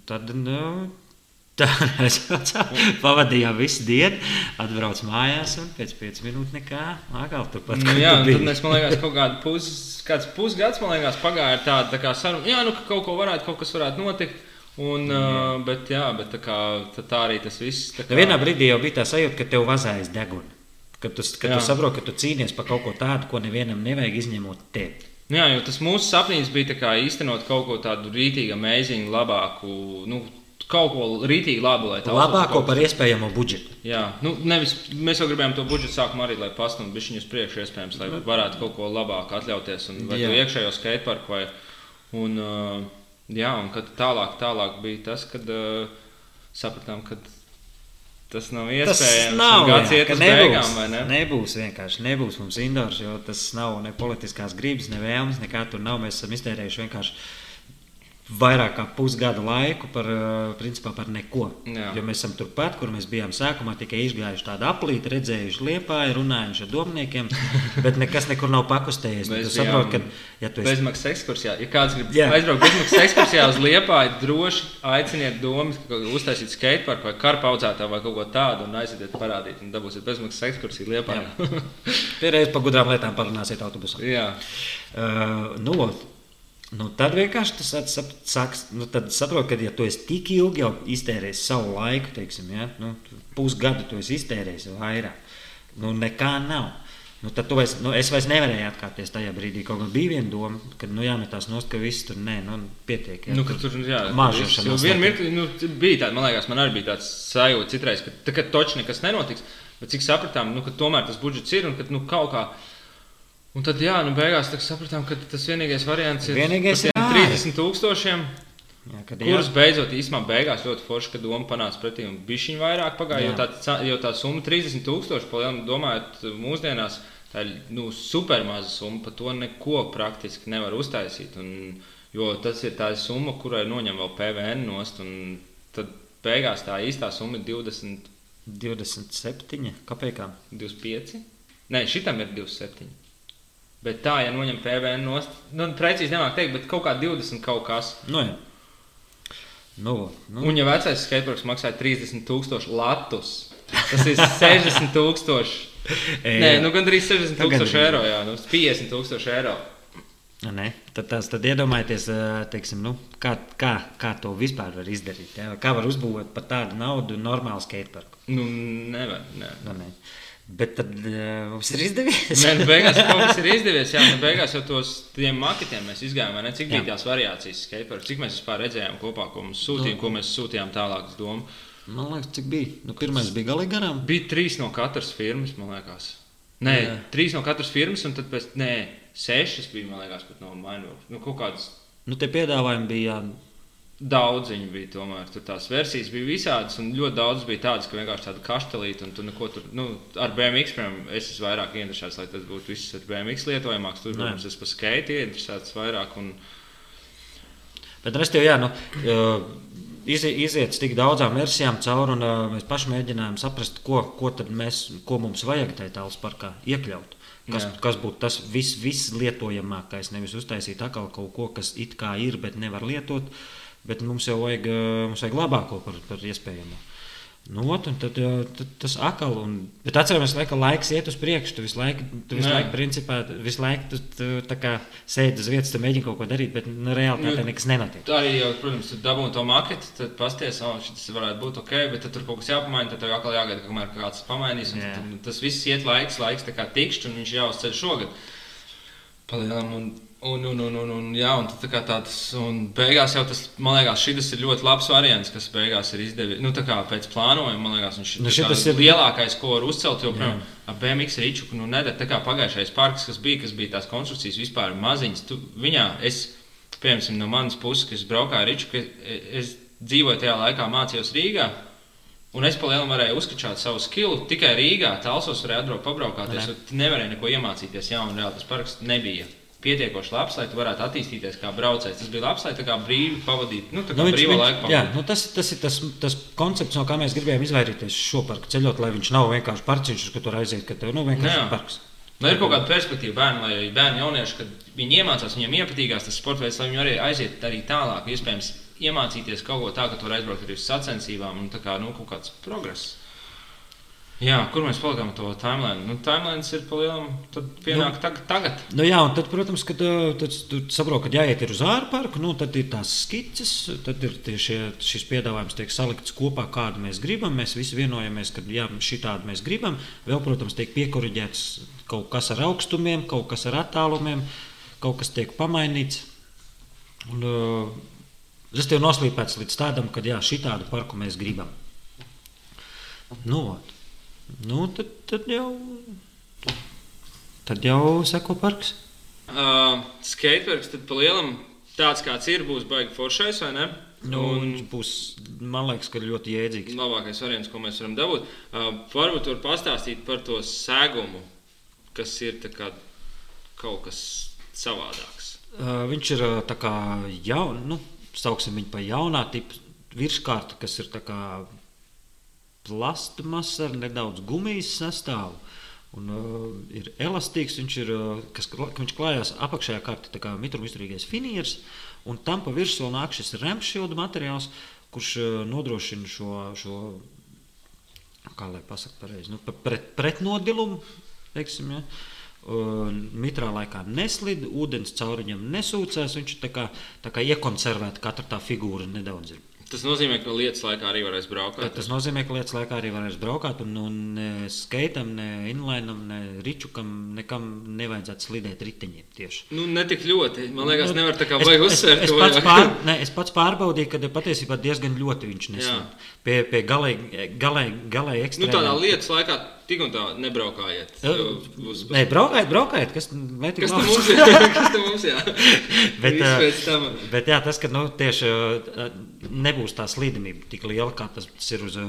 tad nu, tā <laughs> mēs pavadījām visu dienu, atbrauc mājās, un pēc pieciem minūtēm nekā atkal turpat. Nu, jā, tu un biji. tad mēs, man liekas, kaut kādu pus, pusgads, man liekas, pagāja ar tādu tā kā sarunu. Jā, nu, ka kaut ko varētu, kaut kas varētu notikt. Un, uh, bet, jā, bet tā, kā, tā, tā arī tas viss. tā Kā, vienā brīdī jau bija tā sajūta, ka tev vazājas deguna. Kad tu, kad Jā. tu saproti, ka tu cīnies par kaut ko tādu, ko nevienam nevajag izņemot tevi. Nu Jā, jo tas mūsu sapnis bija īstenot kaut ko tādu rītīgu, amazing, labāku. Nu, Kaut ko rītīgi labu, lai tā Labāko par iespējamo budžetu. Jā, nu, nevis, mēs jau gribējām to budžetu sākumā arī, lai pastumtu viņu uz priekšu, iespējams, lai varētu kaut ko labāku atļauties. Un, vai to iekšējo skateparku, vai. Un, jā, un kad tālāk, tālāk bija tas, kad sapratām, ka tas nav Tas iespējams. nav un gads iet uz nebūs, beigām, vai ne? nebūs vienkārši. Nebūs mums indors, jo tas nav ne politiskās gribas, ne vēlmes. Nekā tur nav. Mēs esam iztērējuši vienkārši vairāk kā pusgada laiku par, eh, principā, par neko. Jā. Jo mēs esam turpat, kur mēs bijām sākumā, tikai izgājuši tādu aplīti, redzējuši liepāju, runājuši ar domniekiem, <laughs> bet nekas nekur nav pakustējies. Mēs Tu saproti, ka, ja tu esi Bezmaksas ekskursijā. Ja kāds grib Jā. aizbraukt bezmaksas ekskursijā uz Liepāju, droši aiciniet domas, ka uztaisīt skateparku vai karpu audzētāju vai kaut ko tādu un aiziet parādīt un dabūsiet bezmaksas ekskursiju Liepājā. pieredzējis par gudrām lietām, parunāsiet autobusā. <laughs> Jā. Uh, nu, nu, tad vienkārši tas at- sap- sāks, nu, tad saprot, ka, ja tu esi tik ilgi iztērējis savu laiku, teiksim, ja, nu, pusgadu tu esi iztērējis vairāk, nu, nekā nav. Nu, tad tu vairs, nu, es vairs nevarēju atkāpties tajā brīdī. Kaut gan bija viena doma, ka nu, jāmetās nost, ka viss tur nē, nu, pietiek. Jā, Nu, ka tur Vienā notiek. mirklī nu, bija tāda, man liekas, man arī bija tāds sajūta citreiz, ka tā, ka toči nekas nenotiks. Bet cik sapratām, nu, ka tomēr tas budžets ir un ka nu, kaut kā. Un tad, jā, nu, beigās tā sapratām, ka tas vienīgais variants ir Vienīgais ir ārā. 30 tūkstošiem. jā, kad, Kurus beidzot īstenībā beigās ļoti forši, ka doma panāca pretī un bija viņa vairāk pagāja. Jo Jā. tā, jo tā summa 30,000, palielināt, domājot, mūsdienās Tā ir nu, supermaza summa, par to neko praktiski nevar uztaisīt. Un, jo tas ir tā summa, kurai noņem vēl PVN nost. Tad beigās tā īstā summa ir 20, 27 kopējām. 25. Nē, šitam ir 27. Bet tā, ja noņem PVN nost, nu, precīzi nemāk teikt, bet kaut kā 20 kaut kas. Nu, jā. Nu, nu. Un ja vecais skateparks maksāja 30,000 latus, tas ir <laughs> 60,000. Nē, nu gandrīz 60 Nu, tūkstoši gandrīz. eiro, jā, nu 50 tūkstoši eiro. Ne. Tad, tas, tad iedomājieties, ā, teiksim, nu, kā, kā, kā to vispār var izdarīt. Ja? Kā var uzbūvēt par tādu naudu normālu skateparku. Nu, nevar, nē. Nu, ne. Bet tad uh, mums ir izdevies. Nē, nu beigās <laughs> kas ir izdevies, jā, nu beigās jau tos tiem maketiem mēs izgājām, ne, cik bija Jā. tās variācijas skateparks, cik mēs vispār redzējām kopā, ko mums sūtījām, Nu. ko mēs sūtījām tālāk uz domu. Man liekas, cik bija. Nu, pirmais bija galīgi garām. Bija trīs no katras firmas, man liekas. Nē, Jā. trīs no katras firmas, un tad pēc, nē, sešas bija, man liekas, pat no Mainvorks. Nu, kaut kādas Nu, tie piedāvājumi bija. Daudz viņi bija tomēr. Tur tās versijas bija visādas, un ļoti daudz bija tādas, ka vienkārši tāda kaštelīte, un tu neko tur, nu, ar BMX, piemēram, es esmu vairāk interesēts, lai tas būtu viss ar BMX lietojamāks. Tur, protams, es par skate interesēts vairāk, un Bet es tev, jā, nu, iziet, iziet tik daudzām versijām cauri, un uh, mēs paši mēģinājām saprast, ko, ko, tad mēs, ko mums vajag tajā tālāk parkā iekļaut. Kas, Jā. kas būtu tas vis, vislietojamākais? Nevis uztaisīt atkal kaut ko, kas it kā ir, bet nevar lietot, bet mums jau vajag, uh, mums vajag labāko par, par iespējamo. Nu, ot, tad, uh, tad tas atkal, un, bet atceramies, ka laiks iet uz priekšu. Tu visu laiku, tu visu Jā. laiku, principā, visu laiku tu, tu, kā sēdi uz vietas, tu mēģini kaut ko darīt, bet nu, reāli tā Nu, nekas nenotiek. tā arī, jau, protams, tu dabūji to maketu, tad pasties, oh, šis varētu būt ok, bet tad tur kaut kas jāpamaina, tad tev atkal jāgaida, kamēr kāds pamainīs, un tad, tas viss iet laiks, laiks tā kā tikšķi, un viņš jāuzceļ šogad. Palielam, un, un, un, un, un, jā, un tā kā tāds, un beigās jau tas, man liekas, šis ir ļoti labs variants, kas beigās ir izdevies. Nu, tā kā pēc plānojuma, man liekas, viņš Nu, tā ir- lielākais, ko var uzcelt, jo, piemēram, ar BMX rīču, nu, nedara tā kā pagājušais parks, kas bija, kas bija tās konstrukcijas vispār maziņas. Tu, viņā es, piemēram, no manas puses, kas braukāja rīču, ka es dzīvoju tajā laikā, mācījos Rīgā. Un es palielinām varēju uzskačāt savu skilu tikai Rīgā. Tālsos varēja atbraukt, pabraukāties. Ne. tu Nevarēja neko iemācīties. Jā, un reāli tas parks nebija pietiekoši labs, lai tu varētu attīstīties kā braucējs. Tas bija labs, lai tā kā brīvi pavadītu, nu, Nu, nu, brīvā viņš, laika jā, nu, tas, tas ir tas, tas koncepts, no kā mēs gribējām izvairīties šo parku ceļot, lai viņš nav vienkārši parciņš, kur tur aiziet, ka tev nu, vienkārši Jā. ir parks. Nu, ir kaut kāda perspektīva bērnam, lai bērni jaunieši, kad viņi iemācās, viņiem iepatīkās tas sports veids, lai viņi arī aiziet arī tālāk. Iespējams, iemācīties kaut ko tādu, ka tur aizbraukt arī uz sacensībām un tā kā nu, kaut kāds progress. Jā, kur mēs palikām ar to timeline? Nu, timelines ir palielam, tad pienāk nu, tagad. Nu, jā, un tad, protams, kad uh, tad tu saproti, ka jāiet ir uz ārparku, nu, tad ir tās skices, tad ir šie, šis piedāvājums tiek salikts kopā, kādu mēs gribam. Mēs visi vienojamies, ka jā, šī tādu mēs gribam. Vēl, protams, tiek piekuriģēts kaut kas ar augstumiem, kaut kas ar attālumiem, kaut kas tiek pamainīts. Un, tas tev noslīpēts līdz tādam, ka jā, šī tādu parku mēs gribam. Nu, ot. Nu tad, tad jau. Tad jau seko parks. Uh, Skateparks tad palielam tāds, kāds ir, būs baigi foršais, vai ne? Nu, viņš būs, man liekas, ka ļoti jēdzīgs. labākais variants, ko mēs varam dabūt. Uh, varbūt var pastāstīt par to sēgumu, kas ir kā kaut kas savādāks. Uh, viņš ir tā kā jauns, nu, sauksim viņu par jaunā tipa virskārtu, kas ir tā kā plastmasa ar nedaudz gumijas sastāvu. Un, uh, ir elastīgs, viņš ir uh, kas, viņš klājās apakšējā kārtā, tā kā mitrumizturīgais finieris, un tam pa virsmu vēl nāk šis remšildu materiāls, kurš uh, nodrošina šo, šo kā lai pasakā pareizi, nu, pret, pretnodilumu. Teiksim, ja. Un Mitrā laikā neslīd, ūdens caur viņam nesūcās. Viņš ir tā kā, tā kā iekonservēta, katra tā figūra nedaudz ir. Tas nozīmē, ka lietas laikā arī varēs braukt. Tas nozīmē, ka lietas laikā arī varēs braukt, un, un ne skaitam, ne inlainam, ne ričukam, nekam nevajadzētu slidēt riteņiem tieši. Nu, ne tik ļoti. Man liekas, Nu, nevar tā kā es- vajag es- uzsvērt. Es, to, pats pār, <laughs> ne, es pats pārbaudīju, ka patiesībā diezgan ļoti viņš neslīd. Pie, pie galīgi, galīgi Nu, ekstrēmiem. tādā lietas laikā tik un tā nebraukājiet. Būs, Nē, braukājiet, braukājiet, kas <laughs> kas tam mums ir? Kas tam mums ir? Bet, tam. Bet jā, tas, ka nu, tieši ā, nebūs tā slīdamība tik liela, kā tas ir uz,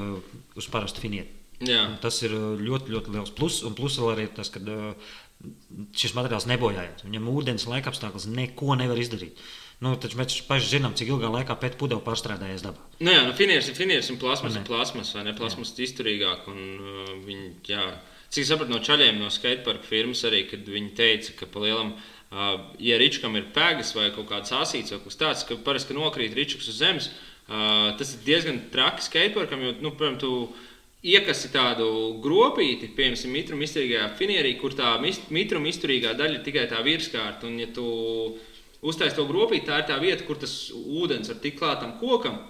uz parastu finieti. Jā. Tas ir ļoti, ļoti liels pluss. Un plus vēl arī tas, ka ā, šis materiāls nebojājās. Viņam ūdens laika apstākļos neko nevar izdarīt. Nu, taču mēs paši zinām, cik ilgā laikā pēc pudeles pārstrādājies dabā. Nu, jā, nu, finieris ir finieris un plasmas ir plasmas, vai ne? Plasmas ir izturīgāk. Un, uh, viņi, jā, cik sapratu no čaļiem no skateparka firmas arī, kad viņi teica, ka pa lielam, uh, ja ričkam ir pēgas vai kaut kāds asīts vai kas tāds, ka parasti nokrīt ričks uz zemes, uh, tas ir diezgan traki skateparkam, jo, nu, piemēram, tu iekasi tādu gropīti, piemēram, mitruma izturīgajā finierī, kur tā mitruma izturīgā daļa ir tikai tā virskārta. Un, ja tu uztaisīt to gropīti, tā ir tā vieta, kur tas ūdens var tikt klātam kokam.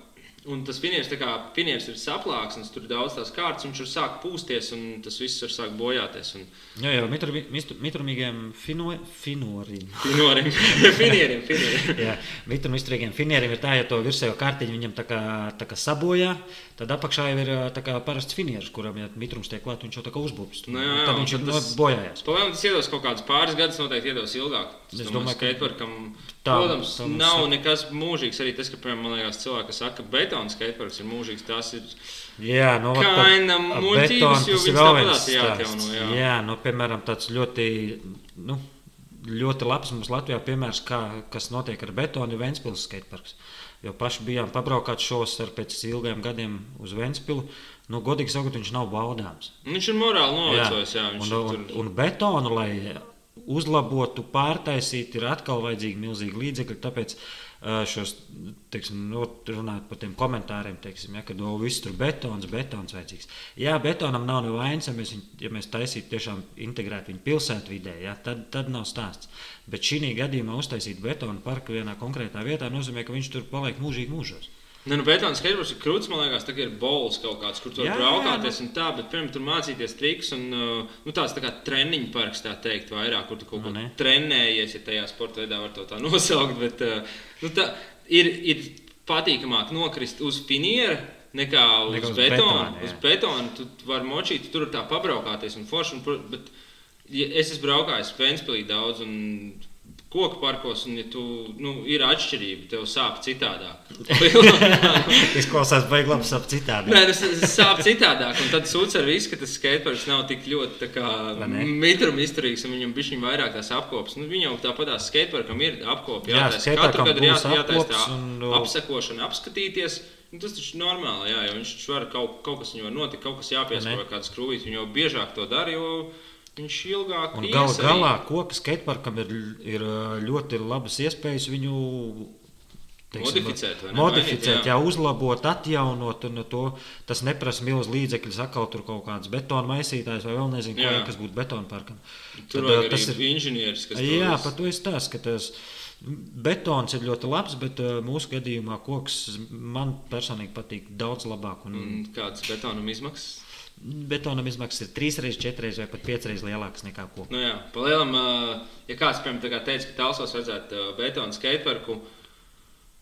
Un tas finieris, kā finieris ir saplāksnis, tur ir daudz tās kārtas, viņš ir sāk pūsties, un tas viss var sākt bojāties. Un... Jā, jau mitrumīgiem fino, finoriem. Finoriem, <laughs> finieriem, finieriem. Jā, mitrumīgiem finieriem ir tā, ja to virsējo kārtiņu viņam tā kā, tā kā sabojā, tad apakšā jau ir kā parasts finieris, kuram, ja mitrums tiek klāt, viņš jau tā kā uzbūvs. Nu, jā, jā, tad viņš ir bojājies. Pagaidām tas iedos kaut kādus pāris gadus, noteikti iedos ilgāk. Es domāju, ka skateparkam, protams, tā, nav nekas mūžīgs. Arī tas, ka, piemēram, man liekas, cilvēki saka, ka betona skateparks ir mūžīgs, tas ir. Jā, nu, kaina muļķības, jo viņš tāpatās jāatjauno. Jā. jā, nu, piemēram, tāds ļoti, nu, ļoti labs mums Latvijā piemērs, kā, kas notiek ar betonu, ir Ventspils skateparks. Jo paši bijām pabraukāt šos ar pēc ilgiem gadiem uz Ventspilu. Nu, godīgi sakot, viņš nav baudāms. Viņš ir morāli novecojis, jā. Un, un, un betonu, lai uzlabotu, pārtaisīt, ir atkal vajadzīgi milzīgi līdzekļi. Tāpēc šos, teiksim, nu, runājot par tiem komentāriem, teiksim, ja, kad oh, viss tur betons, betons vajadzīgs. Jā, betonam nav nevainas, ja mēs, viņu, ja mēs taisītu tiešām integrēt viņu pilsētvidē, ja, tad, tad nav stāsts. Bet šī gadījumā uztaisīt betonu parku vienā konkrētā vietā nozīmē, ka viņš tur paliek mūžīgi mūžos. Ne, nu, Betons skateboards ir krūts, man liekas, tā ir bols kaut kāds, kur tur braukāties jā. un tā, bet, piemēram, tur mācīties triks un, uh, nu, tāds tā kā treniņu parks, tā teikt, vairāk, kur tu kaut nu, ko nu, trenējies, ja tajā sporta veidā var to tā <laughs> nosaukt, bet, uh, nu, tā ir, ir patīkamāk nokrist uz finiera, nekā uz, nekā uz betonu. betonu uz betonu tu vari močīt, tur tā pabraukāties un forši, un, bet ja es esmu braukājis Ventspilī daudz un koku parkos, un ja tu, nu, ir atšķirība, tev sāp citādāk. <laughs> <laughs> Izklausās, vai labi sāp citādāk. Nē, tas, tas sāp citādāk, un tad sūdz ar visu, ka tas skateparks nav tik ļoti mitruma izturīgs, un viņam bišķiņ vairāk tās apkopas. Nu, viņam tāpatās skateparkam ir apkopi, jātaisa. Katru gadu jā, jātaisa un... apsekošana, apskatīties. Nu, tas taču ir normāli, jā, jo viņš var kaut, kaut kas viņam var notikt, kaut kas jāpiespēj, kādas krūvīs. Viņš jau biežāk to dara, jo Viņš ilgāk un gal, galā koka skateparkam ir, ir ļoti labas iespējas viņu teiksim, modificēt, ne, modificēt mainīt, jā. jā, uzlabot, atjaunot. To, tas neprasa milz līdzekļus, atkal tur kaut kāds betona maisītājs vai vēl nezinu, ko, kas būtu betona parkam. Tur Tad, tas ir inženieris, kas jā, par to ir tas, betons ir ļoti labs, bet mūsu gadījumā koks man personīgi patīk daudz labāk. Un... Kādas betonam izmaksas? Betonam izmaksas ir trīs reizes, četras reizes vai pat piecas reizes lielākas nekā koks. Nu jā, palielam, ja kāds, piemēram, teica, ka Talsos vajadzētu betonu skateparku,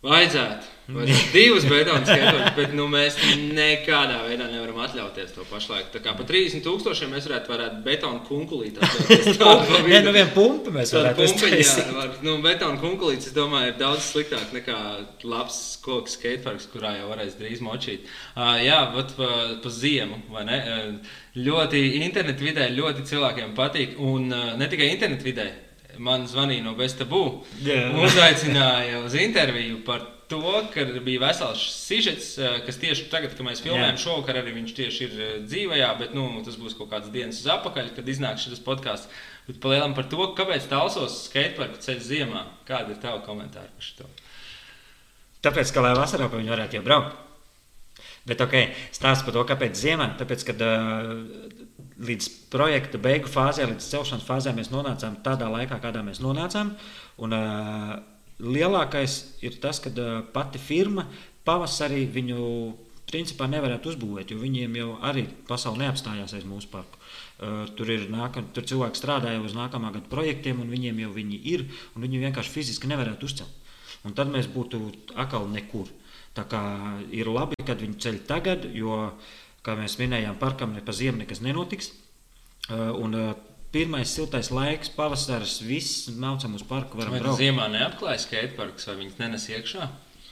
Vajadzētu. Vajadzētu divas skatoņus, bet nu, mēs nekādā veidā nevaram atļauties to pašlaik. Tā kā par 30 tūkstošiem mēs varētu, varētu betonu kunkulīt. Nē, nu vien pumpi mēs varētu uztaisīt. Var, nu, betonu kunkulīts, es domāju, ir daudz sliktāk nekā labs koks skateparks, kurā jau varēs drīz močīt. Uh, jā, bet pa, pa ziemu, vai ne? Uh, ļoti internetu vidē ļoti cilvēkiem patīk, un uh, ne tikai internetu vidē man zvanīja no Bestabū. Yeah. Uzaicināja uz interviju par to, ka bija vesels sižets, eh, kas tieši tagad, kad mēs filmējam yeah. šovakar, arī viņš tieši ir eh, dzīvajā, bet nu, tas būs kaut kāds dienas uz apakaļ, kad iznāks šis podkāsts. Bet palielam par to, kāpēc Talsos skateparku ceļ ziemā. Kāda ir tava komentāra par šo? Tāpēc, ka lai vasarā pa viņu varētu jau braukt. Bet ok, stāsts par to, kāpēc ziemā. Tāpēc, kad uh, līdz projekta beigu fāzē, līdz celšanas fāzē mēs nonācām tādā laikā, kādā mēs nonācām. Un, uh, lielākais ir tas, ka uh, pati firma pavasarī viņu principā nevarētu uzbūvēt, jo viņiem jau arī pasaule neapstājās aiz mūsu parku. Uh, tur ir nākam, tur cilvēki strādāja uz nākamā gada projektiem, un viņiem jau viņi ir, un viņi vienkārši fiziski nevarētu uzcelt. Un tad mēs būtu atkal nekur. Tā kā ir labi, kad viņi ceļ tagad, jo uh, kā mēs minējām, parkam ne pa ziemu nekas nenotiks. Uh, un, uh, Pirmais siltais laiks, pavasaris, viss mācām uz parku. Vai braukt. ziemā neapklājas skateparks vai viņas nenes iekšā?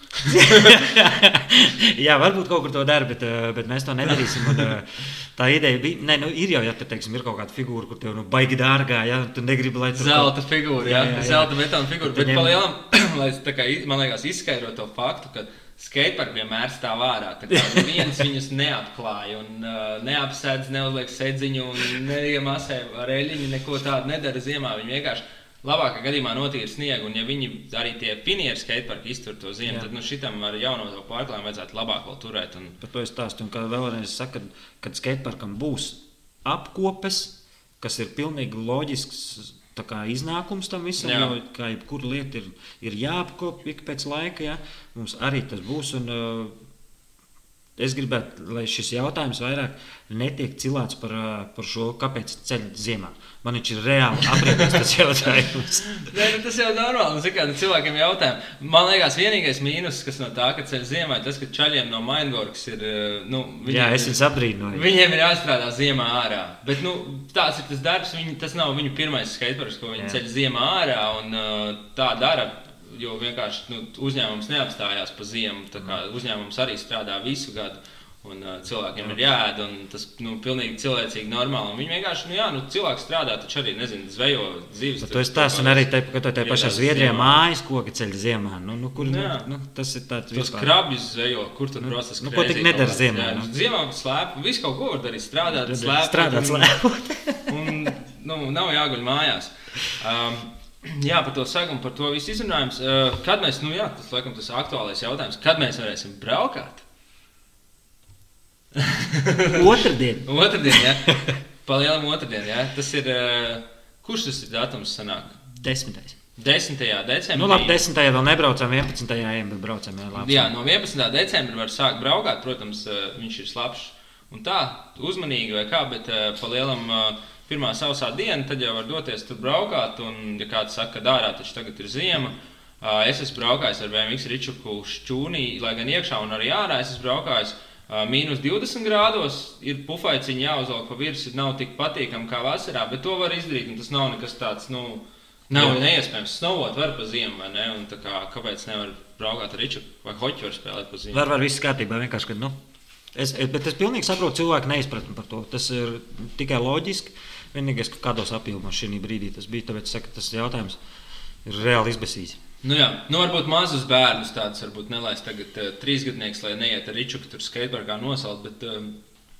<laughs> Jā, varbūt kaut kur to dara, bet, eh, bet mēs to nedarīsim. Un, eh, tā ideja bija, ne, nu, ir jau, ja te, teiksim, ir kaut kāda figūra, kur tev nu, baigi dārgā, ja tu negribi, lai tur Zelta figūra, jā, Jā, jā, jā. zelta betona figūra. Bet Viņiem- pa lielam, <clears throat> lai tā kā, man liekas, izskaidro to faktu, ka skateparki vienmēr stāv ārā. Tā kā viens viņus neapklāja un uh, neapsēdz, neuzliek sēdziņu neiemāsē ar eļļiņu, neko tādu nedara ziemā. Viņi vienkārši labākā gadījumā notīra sniegu, un ja viņi arī tie finieru skateparki iztur to ziemu, Jā. tad nu, šitam ar jauno to pārklājumu vajadzētu labāk vēl turēt. Un, Par to es stāstu. Un kā vēlreiz saku, kad, skateparkam būs apkopes, kas ir pilnīgi loģisks kā iznākums tam visam, Jā. jo kā jebkura lieta ir, ir jāapkop ik pēc laika, ja? mums arī tas būs. Un, uh, Es gribētu, lai šis jautājums vairāk netiek cilāts par, par šo, kāpēc ceļot ziemā. Man viņš ir reāli apriecis tas <laughs> jautājums. Nē, nu, tas jau ir normāli. Nu, kā, nu, cilvēkiem jautā, man liekas, vienīgais mīnus, kas no tā, ka ceļš ziemā, ir tas, ka čaļiem no Mindworks ir. Nu, viņiem Jā, es viņus apbrīnoju. Viņiem ir jāstrādā ziemā ārā. Bet nu, tāds ir tas darbs. Viņi, tas nav viņu pirmais skateparks, ko viņi Jā. ceļ ziemā ārā. Un, tā dara, jo vienkārši nu, uzņēmums neapstājās pa ziemu. kā Uzņēmums arī strādā visu gadu. Un, uh, cilvēkiem ir jāēd, un tas nu, pilnīgi cilvēcīgi normāli. Un Viņi vienkārši, nu, jā, nu, cilvēks strādā, taču arī, nezinu, zvejo zivis. Bet to es stāstu, un arī te, ka tā pašā Iedās Zviedrijā mājas koki ceļ ziemā. Nu, nu, kur, nu, Jā. nu, tas ir tāds Tos vispār. krabjus zvejo, kur tur Nu, process nu, ko tik nedara ziemā, Jā, nu? ziemā slēp, visu kaut ko var darīt, strādāt, slēpt. Strādāt un- slēpot. Un, nu, nav jāguļ mājās. Um, jā, par to segumu, par to visu izrunājums. Uh, kad mēs, nu jā, tas laikam tas aktuālais jautājums, kad mēs varēsim braukāt? <laughs> Otradien. Otradien, jā. Palielam otrdien, jā. Tas ir, uh, kurš tas ir datums sanāk? Desmitais. 10. decembrī. Nu, labi, desmitajā vēl nebraucām, 11. ejam, bet braucam jā, labi. Jā, no 11. decembra var sākt braukāt. Protams, eh, viņš ir slapjš un tā, uzmanīgi vai kā, bet eh, pa lielam eh, pirmā sausā diena, tad jau var doties tur braukāt. Un, ja kāds saka, ka dārā taču tagad ir ziema, es esmu braukājis ar BMW Ričuku šķūnī, lai gan iekšā un arī ārā es esmu braukājis. Mīnus 20 grādos ir pufaiciņi jāuzvelk pa virsmu, nav tik patīkami kā vasarā, bet to var izdarīt. Tas nav nekas tāds, nu, nav Jā. neiespējams. Snovot var pa ziemu, vai ne? Un kā, kāpēc nevar braukāt ar Riču vai hoķu var spēlēt pa ziemu? Var, var, viss kārtībā. Vienkārši, kad, nu, es, bet es pilnīgi saprotu cilvēku neizpratni par to. Tas ir tikai loģiski. Vienīgais, ka kādos apjomos šī brīdī tas bija, tāpēc saka, tas jautājums ir reāli izbēsīts. Nu, jā, nu, varbūt mazus bērnus tādus varbūt nelaist tagad uh, trīsgadnieks, lai neiet ar Riču, tur skateparkā nosalt. Bet, uh,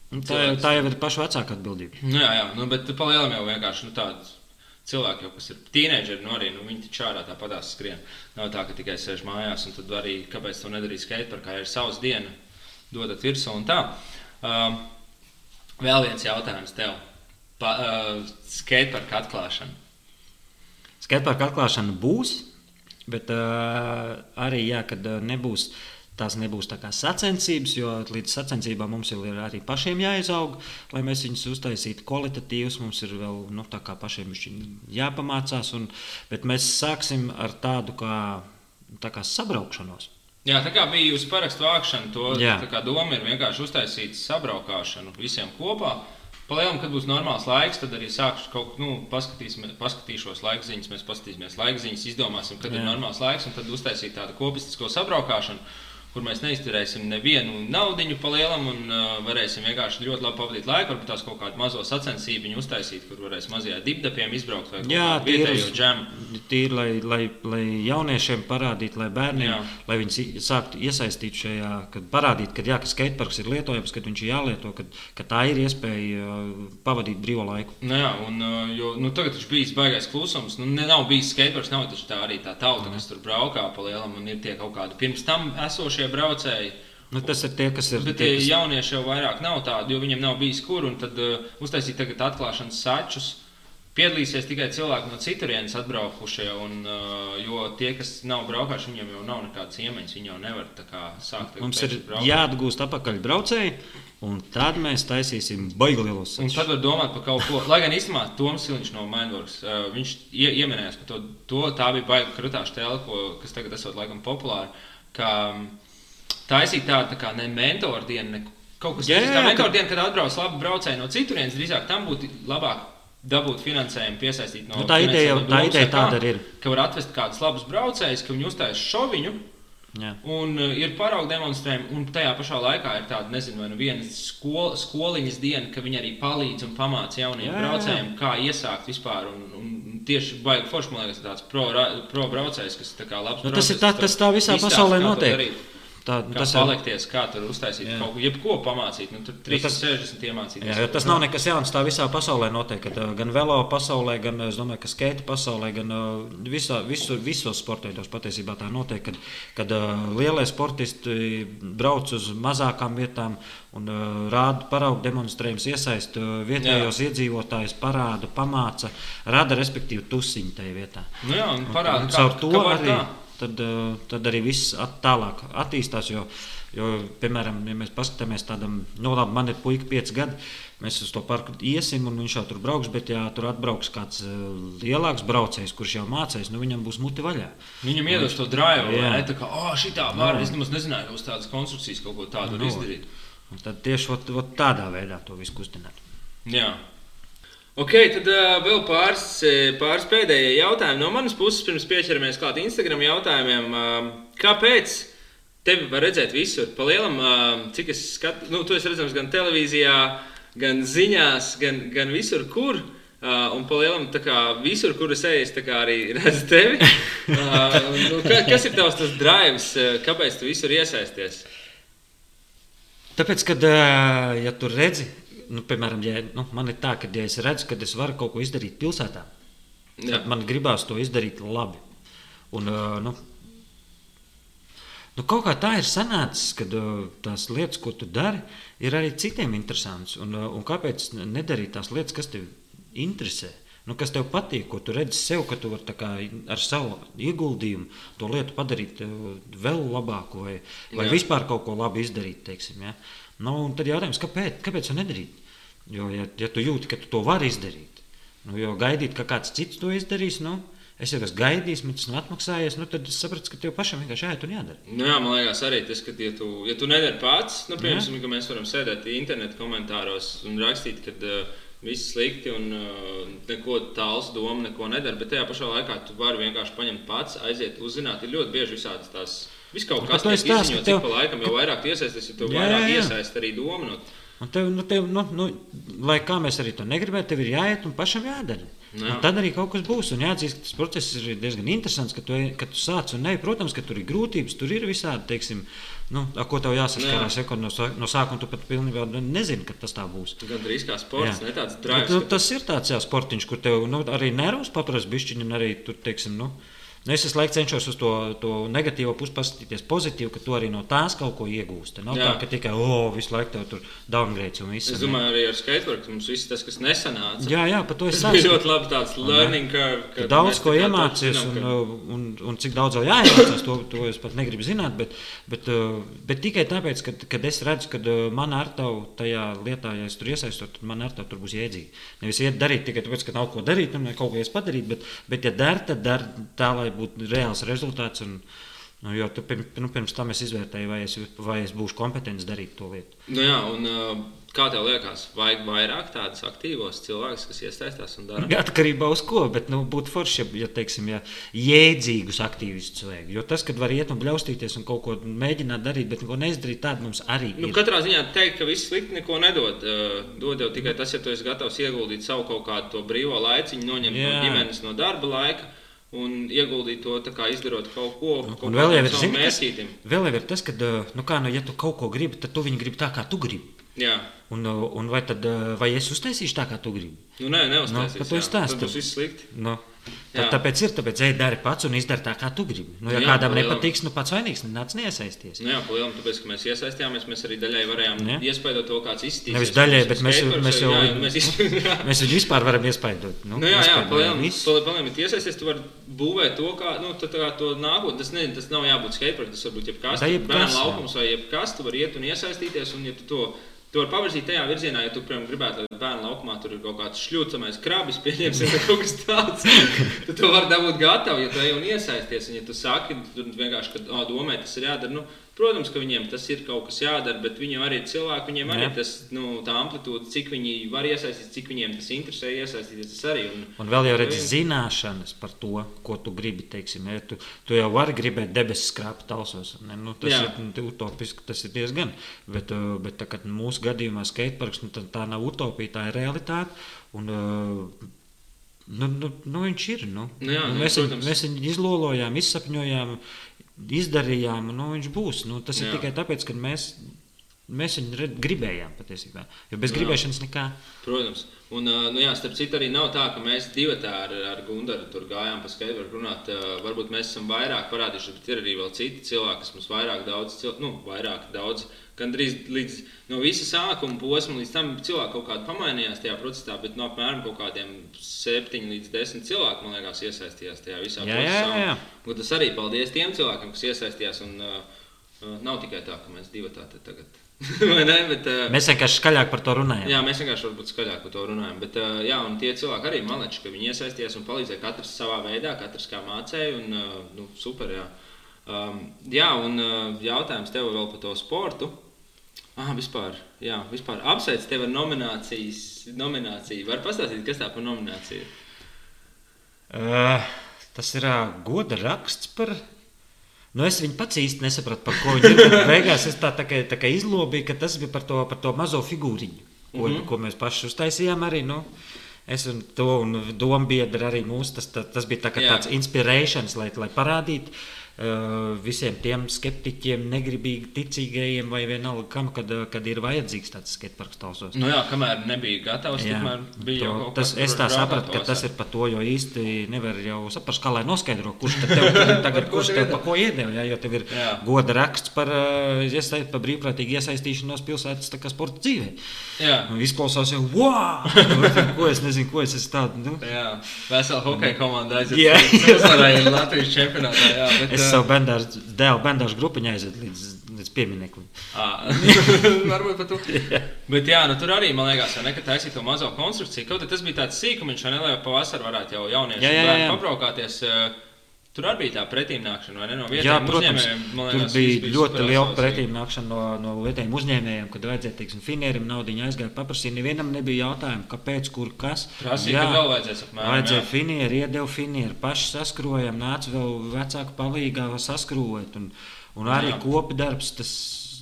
Nu, Tā, jau- tā jau ir paša vecāka atbildība. nu, jā, jā, nu, bet palielam jau vienkārši nu, tāds. Cilvēki, jau, kas ir tīneģeri, nu arī nu, viņi taču ārā tāpatās skrien. Nav tā, ka tikai sēž mājās, un tad arī kāpēc to nedarīt skateparkā, ja ir savs diena, dodat virsū un tā. Uh, vēl viens jautājums tev. Pa, uh, skateparka atklāšana. Skateparka atklāšana būs, bet uh, arī, jā, kad uh, nebūs, tās nebūs tā kā sacensības, jo līdz sacensībām mums ir arī pašiem jāizaug, lai mēs viņus uztaisītu kvalitatīvus. Mums ir vēl nu, tā kā pašiem jāpamācās, un, bet mēs sāksim ar tādu kā, tā kā sabraukšanos. Jā, tā kā bija jūsu parakstu vākšana, to doma ir vienkārši uztaisīt sabraukšanu visiem kopā. Palielam, kad būs normāls laiks, tad arī sākšu kaut ko, nu, paskatīšos laikziņas, mēs paskatīsimies laikziņas, izdomāsim, kad Jā. ir normāls laiks, un tad uztaisīt tādu kopistisko sabraukšanu, kur mēs neizturēsim nevienu naudiņu palielam un uh, varēsim vienkārši ļoti labi pavadīt laiku. Varbūt tās kaut kādu mazo sacensību uztaisīt, kur varēs mazajā dibdapiem izbraukt vai Jā, vietējo džemu. Tīri, lai, lai, lai jauniešiem parādītu, lai bērniem, Jā. Lai viņi sāktu iesaistīt šajā, kad parādīt, ka, jā, ka skateparks ir lietojams, ka viņš ir jālieto, ka, ka tā ir iespēja uh, pavadīt brīvo laiku. Nu, jā, un, uh, jo, nu, tagad taču bijis baisais klusums. Nu, ne, nav bijis skateboards, nav taču tā arī tā tauta, kas tur braukā pa lielam, un ir tie kaut kādi pirms tam esošie braucēji. Nu, tas ir tie, kas ir. Bet tie, kas... jaunieši jau vairāk nav tādi, jo viņiem nav bijis kur. un Tad uh, uztaisīt tagad atklāšanas sačus. Piedalīsies tikai cilvēki no citurienes atbraukušie, un, uh, jo tie, kas nav braukājuši, viņiem jau nav nekādas iemaņas. Viņi jau nevar kā sākt. tagad Mums ir braukāt. jāatgūst atpakaļ braucēji, un tad mēs taisīsim baigi lielos sačus. tad var domāt par kaut ko. Lai gan īstenībā Toms Siliņš no Mindworks, uh, viņš ie, ieminējās par to, to. Tā bija baigta krutā stēle, ko, kas tagad esot laikam populāra. Ka mm, taisīt tādu tā kā ne mentoru dienu, ne kaut kas tāds. Tā mentoru diena, kad atbrauc labi braucēji no citurienes, drīzāk tam būtu labāk dabūt finansējumu, piesaistīt no Nu, tā ideja jau- tā ideja tāda arī ir. Ka var atvest kādus labus braucējus, ka viņi uztais šoviņu. Jā. Un uh, ir paraugu demonstrējumi, un tajā pašā laikā ir tāda, nezinu, vai nu viena skol, skoliņas diena, ka viņi arī palīdz un pamāca jauniem Jā, braucējiem, kā iesākt vispār. Un, un tieši baigi forši, man liekas, tāds pro, pro braucējs, kas tā kā labs. Nu, tas ir braucējs, tā- tas tā visā pasaulē notiek. darīt. Tā, Kā tas ir palikties, kā tur uztaisīt Jā. kaut ko, jebko pamācīt. Nu, tur Nu, tas- 360 iemācīties. Jā, jo tas nav nekas jauns. Tā visā pasaulē notiek. Uh, gan velo pasaulē, gan es domāju, skate pasaulē, gan uh, visā, visu, visos sporta veidos patiesībā tā notiek. Kad, kad uh, lielie sportisti brauc uz mazākām vietām un uh, rāda paraugu demonstrējumus, iesaista uh, vietējos iedzīvotājus, parāda, pamāca, rada respektīvi tusiņu tajā vietā. Nu, jā, un parāda, Un kā, caur to arī, tā. Tad, uh, tad arī viss at, tālāk attīstās. Jo, jo, piemēram, ja mēs paskatāmies tādam, nu, labi, man ir puika, pieci gadi. Mēs uz to parku iesim, un viņš jau tur brauks. Bet, ja tur atbrauks kāds uh, lielāks braucējs, kurš jau mācīs, nu viņam būs muti vaļā. Viņam iedos to Jā. vai? Tā kā, oh, šī tā var. Es nemaz nezināju, ka uz tādas konstrukcijas kaut ko tādu var Nu. izdarīt. Un tad tieši ot, ot tādā veidā to visu kustināt. Jā. Ok, tad uh, vēl pāris, pāris pēdējie jautājumi no manas puses, pirms pieķeramies klāt Instagram jautājumiem. Uh, kāpēc tevi var redzēt visur? Pa lielam, uh, cik es skatos, nu, tu esi redzams gan televīzijā, gan ziņās, gan, gan visur, kur. Uh, un pa lielam, tā kā visur, kur es eju, tā kā arī <laughs> redzu tevi. Uh, nu, ka, kas ir tavs tas drives, uh, kāpēc tu visur iesaisties? Tāpēc, kad ā, ja tu redzi, nu, piemēram, ja, nu, man ir tā, ka ja es redzu, ka es varu kaut ko izdarīt pilsētā, Jā. tad man gribās to izdarīt labi. Un, nu, nu, kaut kā tā ir sanācis, ka tās lietas, ko tu dari, ir arī citiem interesantas. Un, un kāpēc nedarīt tās lietas, kas tev interesē? Nu, kas tev patīk, ko tu redzi sev, ka tu vari ar savu ieguldījumu to lietu padarīt vēl labāku, vai, vai Jā. vispār kaut ko labi izdarīt. Teiksim, ja? Nu, tad jautājums, kāpēc, kāpēc to nedarīt? Jo, ja, ja tu jūti, ka tu to vari izdarīt, nu, jo gaidīt, ka kāds cits to izdarīs, nu, es jau esmu gaidījis, man tas nav atmaksājies, nu, tad es sapratu, ka tev pašam vienkārši jāiet un jādara. Nu, jā, man liekas, arī tas, ka, ja tu, ja tu nedari pats, nu, piemēram, ka mēs varam sēdēt internetu komentāros un rakstīt, ka uh, viss slikti un uh, neko tāls doma, neko nedara. Bet tajā pašā laikā tu vari vienkārši paņemt pats, aiziet, uzzināt. Ir ļoti bieži visādas tās. Viss kaut Nu, kas tāds tās, izziņo, cik tev- pa laikam, jo vairāk iesaisties, jo Jā, vairāk iesaist arī domu. No... Un tev, nu, tev, nu, nu, lai kā mēs arī to negribētu, tev ir jāiet un pašam jādara. Jā. Un tad arī kaut kas būs. Un jāatzīst, ka tas process ir diezgan interesants, ka tu, ka tu sāc un ne. Protams, ka tur ir grūtības, tur ir visādi, teiksim, nu, ar ko tev jāsaskarās. Jā. Ja, no, no sākuma tu pat pilnībā nezini, ka tas tā būs. Gan drīz kā sports, Jā. ne tāds drives. nu, tas ir tāds jā, sportiņš, kur tev nu, arī nervus paprasti bišķiņi, arī tur, teiksim, nu, nu, es visu laiku cenšos uz to, to negatīvo pusi paskatīties pozitīvi, ka tu arī no tās kaut ko iegūsti. Nav Jā. tā, ka tikai, o, visu laiku tev tur downgrades un viss. Es domāju, arī ar skateboardu mums viss tas, kas nesanāca. Jā, jā, par to es Tas bija ļoti labi tāds learning curve. Ka kad daudz ko zinām, un, ka- un, un cik daudz vēl jāiemācās, to, to es pat negribu zināt. Bet, bet, uh, bet tikai tāpēc, ka, kad es redzu, ka uh, man ar tavu tajā lietā, ja es tur iesaistos, tad man ar tavu tur būs jēdzīgi. Nevis iet darīt tikai tāpēc, ka nav ko darīt, un kaut ko es padarīt, bet, bet ja der, tad der tā, lai būtu reāls rezultāts. Un, Nu, jo tu nu, pirms tam es izvērtēju, vai es, vai es būšu kompetents darīt to lietu. Nu jā, un kā tev liekas, vajag vairāk tādus aktīvos cilvēkus, kas iesaistās un dara? Atkarībā no ko, bet nu, būtu forši, ja, teiksim, ja jēdzīgus aktīvistus vajag. Jo tas, kad var iet un bļaustīties un kaut ko mēģināt darīt, bet neko neizdarīt, tāda mums arī Nu, ir. katrā ziņā teikt, ka viss slikti neko nedod. Dod jau tikai tas, ja tu esi gatavs ieguldīt savu kaut kādu to brīvo laiciņu, noņemt Jā. no ģimenes, no darba laika un ieguldīt to, kā izdarot kaut ko, Un vēl jau ir, zini, kas, vēl jau ir tas, ka, nu, kā, nu, ja tu kaut ko gribi, tad tu viņu gribi tā, kā tu gribi. Jā, Un, un vai, tad, vai es uztaisīšu tā, kā tu gribi? nu nē, neuztaisīs. Nu. Tad būs viss slikti. Nu. Tad, tāpēc ir, tāpēc ej, dari pats un izdari tā, kā tu gribi. Nu, ja Jā, kādam palielam. nepatiks, nu pats vainīgs, nāc neiesaisties. Nu jā, palielam, tāpēc, ka mēs iesaistījāmies, mēs arī daļai varējām Jā. iespējot to, kāds izskatīsies. Nevis daļai, bet mēs mēs jau- jā, mēs izpildījām. <laughs> Mēs viņu vispār varam iespaidot. Nu, Nu, jā, jā, palielam, palielam, ja iesaisties, tu vari būvēt to, kā, nu, tā, kā to nākotnē. Tas, ne, tas nav jābūt skateboardam, tas var būt jebkas, jebkas, bērnu jā. laukums vai jebkas, tu vari iet un iesaistīties, un ja tu to, tu vari pavirzīt tajā virzienā, ja tu, piemēram, gribētu, lai bērnu laukumā tur ir kaut kāds šļūcamais krabis, pieņemsim, vai kaut kas tāds, <laughs> tad tu vari dabūt gatavu, ja tu ej un iesaisties, un ja tu saki, tu vienkārši, ka, oh, domē, tas ir jādara, nu, Protams, ka viņiem tas ir kaut kas jādara, bet viņiem arī ir cilvēki, viņiem arī Jā. tas, nu, tā amplitūda, cik viņi var iesaistīties, cik viņiem tas interesē iesaistīties, tas arī. Un, Un vēl jau redzi zināšanas par to, ko tu gribi. Teiksim, ja, tu, tu jau vari gribēt debesis skrāpt tausos. Ne? Nu, tas Jā. Ir nu, utopiski, tas ir diezgan. Bet, uh, bet tā, mūsu gadījumā skateparks, nu, tā, tā nav utopija, tā ir realitāte. Un, uh, Nu, nu, nu viņš ir. Nu. Nu jā, Nu, mēs, protams. mēs viņu izlolojām, izsapņojām, izdarījām. Nu, viņš būs. Nu, tas ir Jā. tikai tāpēc, ka mēs, mēs viņu gribējām patiesībā. Jo bez Jā. gribēšanas nekā. Protams. Un, ā, nu jā, starp citu, arī nav tā, ka mēs divi ar, ar Gundaru tur gājām pa skateboardu runāt. Ā, Varbūt mēs esam vairāk parādījuši, bet ir arī vēl citi cilvēki, kas mums vairāk daudz, nu, vairāk daudz, gandrīz līdz no visa sākuma posma līdz tam cilvēki kaut kādā pamainījās tajā procesā, bet no apmēram kaut kādiem septiņi līdz desmit cilvēki, man liekas, iesaistījās tajā visā Jā, procesā. jā, jā. Un tas arī paldies tiem cilvēkiem, kas iesaistījās. Un, ā, nav tikai tā, ka mēs divi tā te tagad. <laughs> Ne? Bet, ā, Mēs vienkārši skaļāk par to runājam. Jā, mēs vienkārši varbūt skaļāk par to runājam. Bet, uh, jā, un tie cilvēki arī maleči, ka viņi iesaistījās un palīdzēja katrs savā veidā, katrs kā mācēja. Un, uh, nu, super, jā. Um, jā, un uh, jautājums tev vēl par to sportu. Ah, vispār, jā, vispār apsveic tevi ar nominācijas, nomināciju. Var pastāstīt, kas tā par nomināciju? Uh, tas ir uh, goda raksts par. Nu, es viņu pats īsti nesapratu, par ko viņš ir. Beigās es tā, tā, kā, tā kā izlobīju, ka tas bija par to, par to mazo figūriņu, ko, mm. -hmm. ko mēs paši uztaisījām. Arī, nu, es un to un dombiedri arī mūsu. Tas, tas, tas bija tā, tāds inspirēšanas, lai, lai parādītu. Visiem tiem skeptiķiem, negribīgi ticīgajiem, vai vienalga, kam, kad, kad ir vajadzīgs tāds skateparks tausos. Nu jā, kamēr nebija gatavs, Jā, bija jau to- kaut tas, es tā sapratu, ka tas ir par to, jo īsti nevar jau saprast, kā lai noskaidro, kurš tad tev tagad, <laughs> kurš tev pa ko iedeva. Jā, jo tev ir Jā. goda raksts par, iesaist, par brīvprātīgu iesaistīšanos pilsētas tā kā sporta dzīvē. Jā. Nu, izklausās jau, wow! <laughs> ko es nezinu, ko es esmu tādu. Nu, Jā, vesela hokeja komanda aiziet. Jā. Uzvarēja Latvijas čempionātā. Jā, bet, es ā, savu bendāžu, dēlu bendāžu grupiņu aizvedu līdz, līdz piemineklim. Ā, <laughs> <laughs> Varbūt pat tu. Bet jā, nu tur arī, man liekas, vai ne, ka taisīt to mazo konstrukciju. Kaut tas bija tāds sīkumiņš, ne, lai pavasarī varētu jau jaunieši Jā, jā, jā, jā. pabraukāties. ā, Tur arī bija tā pretīmnākšana, vai ne? No Jā, vietējiem protams, uzņēmējiem, man tur liekas, bija viss ļoti liela atsaucīgi. pretīmnākšana no, no vietējiem uzņēmējiem, kad vajadzēja, teiksim, finierim naudu aizgāja paprasīt. Nevienam nebija jautājumu, kāpēc, kur, kas. Prasīja, kad vēl vajadzēs apmēram. Vajadzēja jā. finieri, iedeva finieri, paši saskrojam, nāca vēl vecāku palīgā saskrojot. Un, un arī Jā. kopdarbs, tas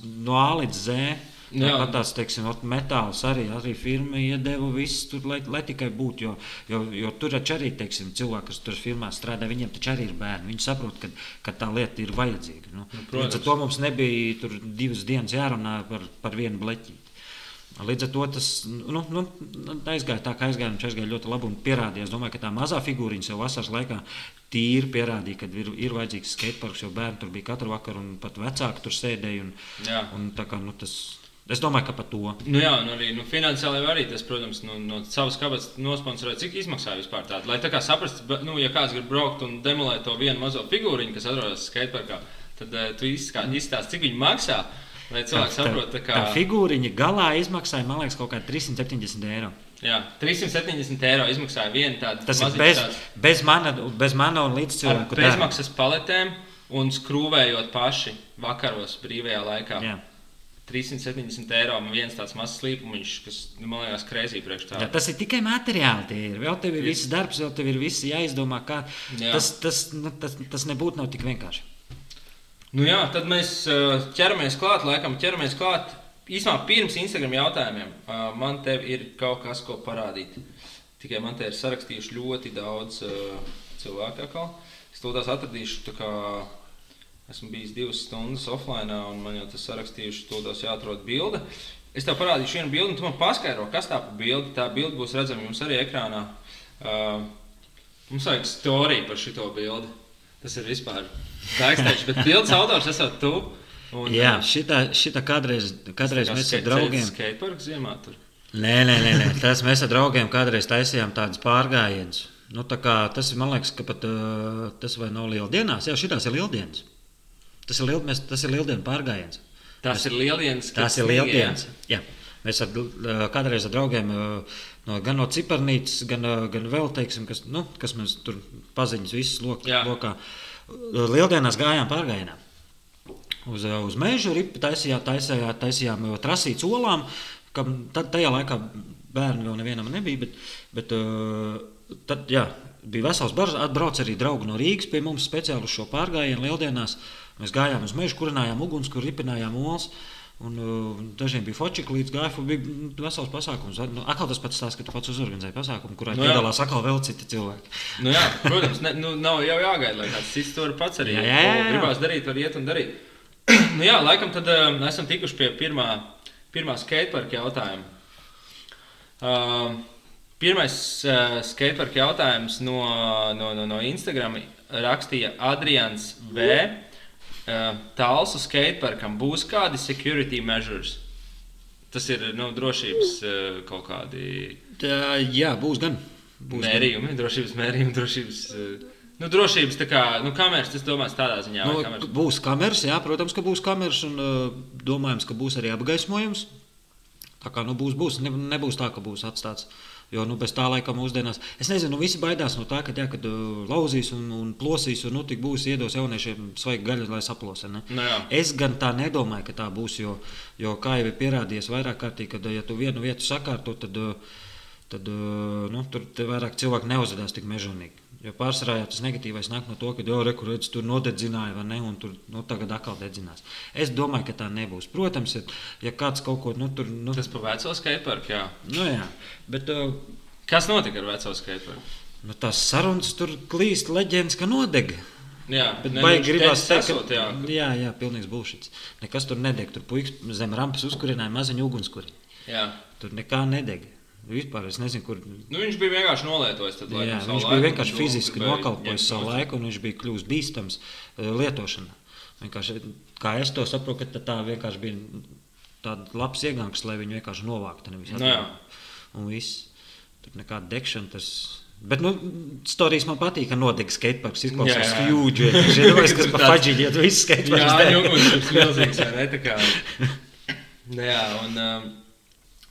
no A līdz Z. Tāpat tās, teiksim, metāls arī, arī firma iedeva visu tur, lai, lai tikai būtu. Jo, jo, jo tur arī, teiksim, cilvēki, kas tur firmā strādā, viņiem taču arī ir bērni. Viņi saprot, ka, ka tā lieta ir vajadzīga. Nu, protams. līdz ar to mums nebija tur divas dienas jārunā par, par vienu bleķīti. Līdz ar to tas nu, nu, nu, aizgāja tā, ka aizgāja, viņš aizgāja ļoti labi un pierādīja. Es domāju, ka tā mazā figūriņa jau vasaras laikā tīri pierādīja, ka ir, ir vajadzīgs skateparks, jo bērni tur bija katru vakaru un pat vecāki tur sēdēja. Un, Jā. un, tā kā, nu, tas, es domāju, ka par to. Nu jā, un arī nu, finansiāli arī tas, protams, no, no savas kabatas nosponsorēt, cik izmaksā vispār tāda. Lai tā kā saprastu, nu, ja kāds grib braukt un demolēt to vienu mazo figūriņu, kas atrodas skateparkā, tad uh, tu izstāsti, cik viņi maksā. Lai cilvēki saprotu, tā kā tā figūriņa galā izmaksāja, man liekas, kaut kādi 370 eiro. jā, 370 eiro izmaksāja viena tāda Tas ir bez, tāds bez, mana, bez mana un līdzcilvēku bezmaksas paletēm un skrūvējot paši vakaros brīvajā laikā. Jā. 370 eiro man viens tāds mazs slīpumiņš, kas nu, man liekas, krēsī priekš tā. Jā, tas ir tikai materiāli. tie Ir. Vēl tev ir viss darbs, vēl tev ir viss jāizdomā. Kā. Jā. Tas, tas, nu, tas, tas nebūtu nav tik vienkārši. Nu jā, tad mēs uh, ķeramies klāt, laikam ķeramies klāt. Īsumā pirms Instagram jautājumiem uh, man te ir kaut kas, ko parādīt. Tikai man te ir sarakstījuši ļoti daudz uh, cilvēku. Es to tās atradīšu. tā kā Esmu bijis divas stundas offline, un man jau tas sarakstījuši, to tās jāatrod bilde. Es tev parādīšu vienu bildi, un tu man paskaidro, kas tā par bildi. Tā bilde būs redzama jums arī ekrānā. Uh, mums vajag storiju par šo bildi. Tas ir vispār backstage, bet bildes autors esat tu. Un, Jā, šitā, šitā kādreiz, kādreiz mēs ar draugiem. Skateparks ziemā tur. Nē, nē, nē, nē. Tas mēs ar draugiem kādreiz taisījām tādus pārgājienus. Nu, tā kā, tas ir, man liekas, ka pat uh, tas vai nav lieldienās. Jā, šitās ir lieldienas. Tas ir, liel, mēs, tas ir lieldienu pārgājiens. Tas ir lieldienas. Tās ir lieldienas. Jā. Mēs ar, uh, kādreiz ar draugiem uh, no, gan no ciparnītes, gan, uh, gan vēl, teiksim, kas, nu, kas mums tur paziņas, visas lokā. Uh, Lieldienās gājām pārgājienā. uz, uz mežu, ripi taisījām, taisījām, taisījām trasītas olām. kam Tad, tajā laikā bērnu vēl nevienam nebija. Bet, bet, uh, tad, jā, bija vesels bars. Atbrauc arī draugi no Rīgas pie mums speciāli uz šo pārgājienu lieldienās. Mēs gājām uz mežu, kurinājām uguns, kur ripinājām olas. Un, uh, dažiem bija fočiki līdz gaifu, bija mm, vesels pasākums. Nu, atkal tas pats stāsts, ka tu pats uzorganizēji pasākumu, kurā Nu nu, piedalās atkal vēl citi cilvēki. Nu, jā, protams, ne, nu, nav jau jāgaida, lai kāds cits to var pats arī. Jā, jā, jā. Gribās darīt, var iet un darīt. <clears throat> nu, jā, laikam tad uh, esam tikuši pie pirmā, pirmā skateparka jautājuma. Uh, pirmais uh, skateparka jautājums no, no, no, no Instagram rakstīja Adrians V. Uh, Tālsu skateparkam būs kādi security measures. Tas ir nu, drošības uh, kaut kādi Tā, jā, būs gan. Būs gan. mērījumi, drošības mērījumi, drošības. eh, Nu, drošības tā kā, nu, kameras, tas domāts tādā ziņā, Nu, kameras. būs kameras, jā, protams, ka būs kameras, un domājams, ka būs arī apgaismojums. Tā kā nu, būs, būs, ne, nebūs tā, ka būs atstāts. Jo nu, bez tā laika mūsdienās, es nezinu, nu, visi baidās no tā, ka, jā, kad uh, lauzīs un, un plosīs, un nu, tik būs iedos jauniešiem svaigi gaļa, lai saplosē. Nu. Es gan tā nedomāju, ka tā būs, jo, jo kā jau ir pierādījies vairāk kārtīgi, kad, ja tu vienu vietu sakārto, tad, uh, tad uh, nu, tur vairāk cilvēki neuzvedās tik mežonīgi. Jo pārsvarā jau tas negatīvais nāk no to, ka jau rekurēts tur nodedzināja, vai ne, un tur nu, tagad atkal dedzinās. Es domāju, ka tā nebūs. Protams, ja, ja kāds kaut ko nu, tur, nu, Tas pa veco skateparku, jā. nu, jā, bet uh, Kas notika ar veco skateparku? nu, tās sarunas tur klīst leģendas, ka nodeg. Jā, Bet baigi gribās teikt, esot, jā. ka jā, jā, pilnīgs bullshit. Nekas tur nedeg. Tur puikas zem rampas uzkurināja maziņu ugunskuri. jā. Tur nekā nedeg. Vispār es nezinu, kur. Nu, viņš bija vienkārši nolietojis. Tad, Jā, viņš bija un vienkārši nu, fiziski nokalpojis savu laiku, un viņš bija kļuvis bīstams eh, lietošanā. Vienkārši, kā es to saprotu, tā vienkārši bija tāds labs iegāns, lai viņu vienkārši novāktu. nevis Nu. Un viss. Tur nekāda degšana. Tas... Bet, nu, stāstījis man patīk, ka notiek skateparks. Izklausās huge. Ir domājis, kas pa <laughs> Tāds- faģiņu, ja tu viss skateparks. Jā, jūgas ir milzīgs, kā. <laughs> Nu, un. Um,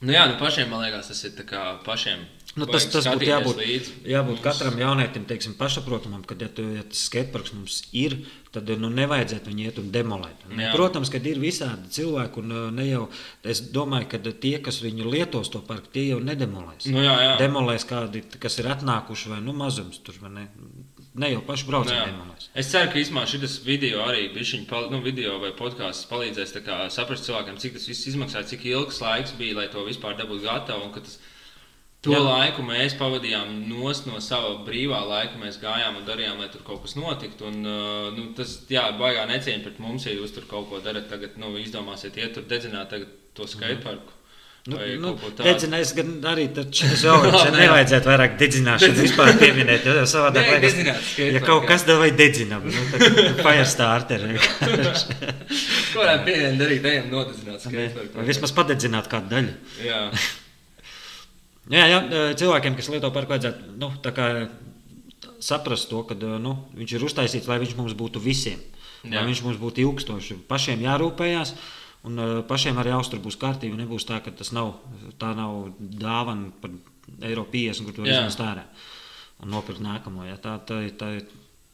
nu, jā, nu pašiem, man liekas, tas ir pašiem. Nu, tas tas būtu jābūt, līdzi. jābūt Mums- katram jaunietim teiksim, pašsaprotamam, ka, ja, tu, ja tas skateparks mums ir, tad nu, nevajadzētu viņu iet un demolēt. Jā. Protams, ka ir visādi cilvēki, un ne jau es domāju, ka tie, kas viņu lietos to parku, tie jau nedemolēs. Nu, jā, jā. Demolēs kādi, kas ir atnākuši vai nu, mazums tur, vai ne? Ne jau Nu, braucēji jā. demolēs. Es ceru, ka īstenībā šis video arī pal- nu, video vai podkāsts palīdzēs kā saprast cilvēkiem, cik tas viss izmaksāja, cik ilgs laiks bija, lai to vispār dabūtu gatavu. Tas, to Jā. laiku mēs pavadījām no sava brīvā laika. Mēs gājām un darījām, lai tur kaut kas notiktu. Un, uh, nu, tas jā, baigā necieņa pret mums, ja jūs tur kaut ko darat. Tagad nu, izdomāsiet, iet tur dedzināt to skateparku. Nu, vai nu, tādu. dedzinājis gan arī tas. <laughs> Nē. nevajadzētu vairāk dedzināšanu vispār pieminēt. Jo savādāk Nē, liekas, ja kaut kas tev vai dedzinām, nu, tad <laughs> fire starter. <laughs> Ko varētu pieņemt, darīt, ejam nodedzināt vismaz padedzināt kādu daļu. Jā. Jā, jā, cilvēkiem, kas lieto parku, vajadzētu nu, saprast to, ka nu, viņš ir uztaisīts, lai viņš mums būtu visiem. Jā. Lai viņš mums būtu ilgstoši. Pašiem jārūpējās, un uh, pašiem arī austur būs kārtība. Nebūs tā, ka tas nav, tā nav dāvana par eiro 50, kur to izmest ārā un nopirkt nākamo. Jā. Tā, tā, tā,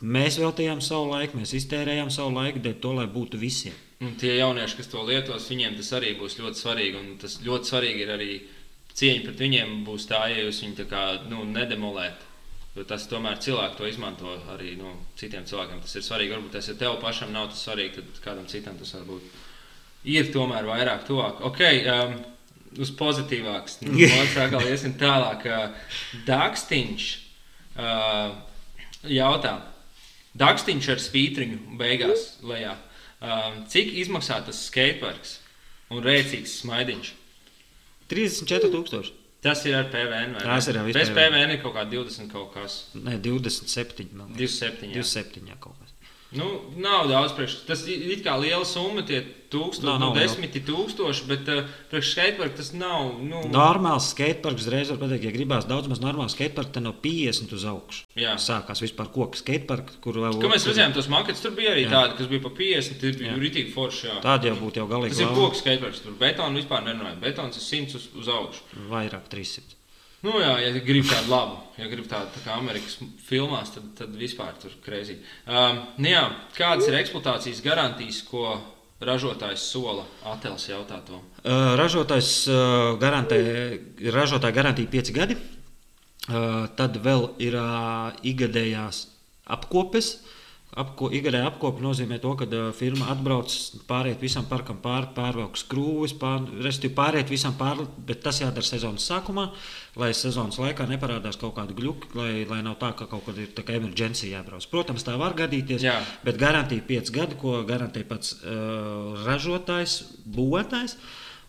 mēs veltījām savu laiku, mēs iztērējām savu laiku, dēļ to, lai būtu visiem. Un tie jaunieši, kas to lietos, viņiem tas arī būs ļoti svarīgi. Un tas ļoti svarīgi ir arī cieņa pret viņiem. Būs tā, ja jūs viņu tā kā, nu, nedemolējat. Jo tas tomēr cilvēki to izmanto arī nu, citiem cilvēkiem. Tas ir svarīgi. Varbūt tas, ja tev pašam nav tas svarīgi, tad kādam citam tas varbūt ir tomēr vairāk tuvāk. Ok, um, uz pozitīvāks. <laughs> Nu, Mums atkal iesim tālāk. Uh, Dakstiņš uh, jautā. Dakstiņš ar svītriņu beigās lejā. Um, cik izmaksā tas skateparks un rēcīgs smaidiņš? 34,000. Tas ir ar PVN. ne? Tas ir ar visu Bez PVN. PVN ir kaut kā 20 kaut kas. Nē, 27. man liekas. 27. jā. 27. jā. Nu, nav daudz priekš. Tas ir kā liela summa, tie tūkstoši, Nav, nu, nav liela. desmiti tūkstoši, bet uh, priekš skateparka tas nav. Nu, Normāls skateparks, uzreiz var pateikt, ja gribās daudz maz normāls skateparks, tad no 50 uz augšu. Jā. Sākās vispār koku skateparks, kur vēl Kad mēs redzējām tos maketus, tur bija arī Jā. tādi, kas bija pa 50, tie bija rītīgi forši. jā. Tāda jau būtu jau galīgi. Tas ir koks skateparks, tur betonu vispār nerunājot. Betons ir 100 uz, uz augšu. Vairāk 300. Nu, jā, ja gribi tādu labu, ja gribi tādu tā kā Amerikas filmās, tad, tad vispār tur krēsī. Um, nu jā, kādas ir eksploatācijas garantijas, ko ražotājs sola attēls jautā to? Uh, ražotājs uh, garantē, ražotāja garantīja 5 gadi. Uh, tad vēl ir uh, ikgadējās apkopes. Apko, Ikgadēja apkope nozīmē to, ka uh, firma atbrauc, pāriet visam parkam pāri, pārvelk skrūvis, pār, respektīvi pāriet visam pāri, bet tas jādara sezonas sākumā, lai sezonas laikā neparādās kaut kāda gluķa, lai, lai nav tā, ka kaut kad ir tā kā emerģencija jābrauc. Protams, tā var gadīties, Jā. bet garantija 5 gadi, ko garantē pats uh, ražotājs, būvētājs.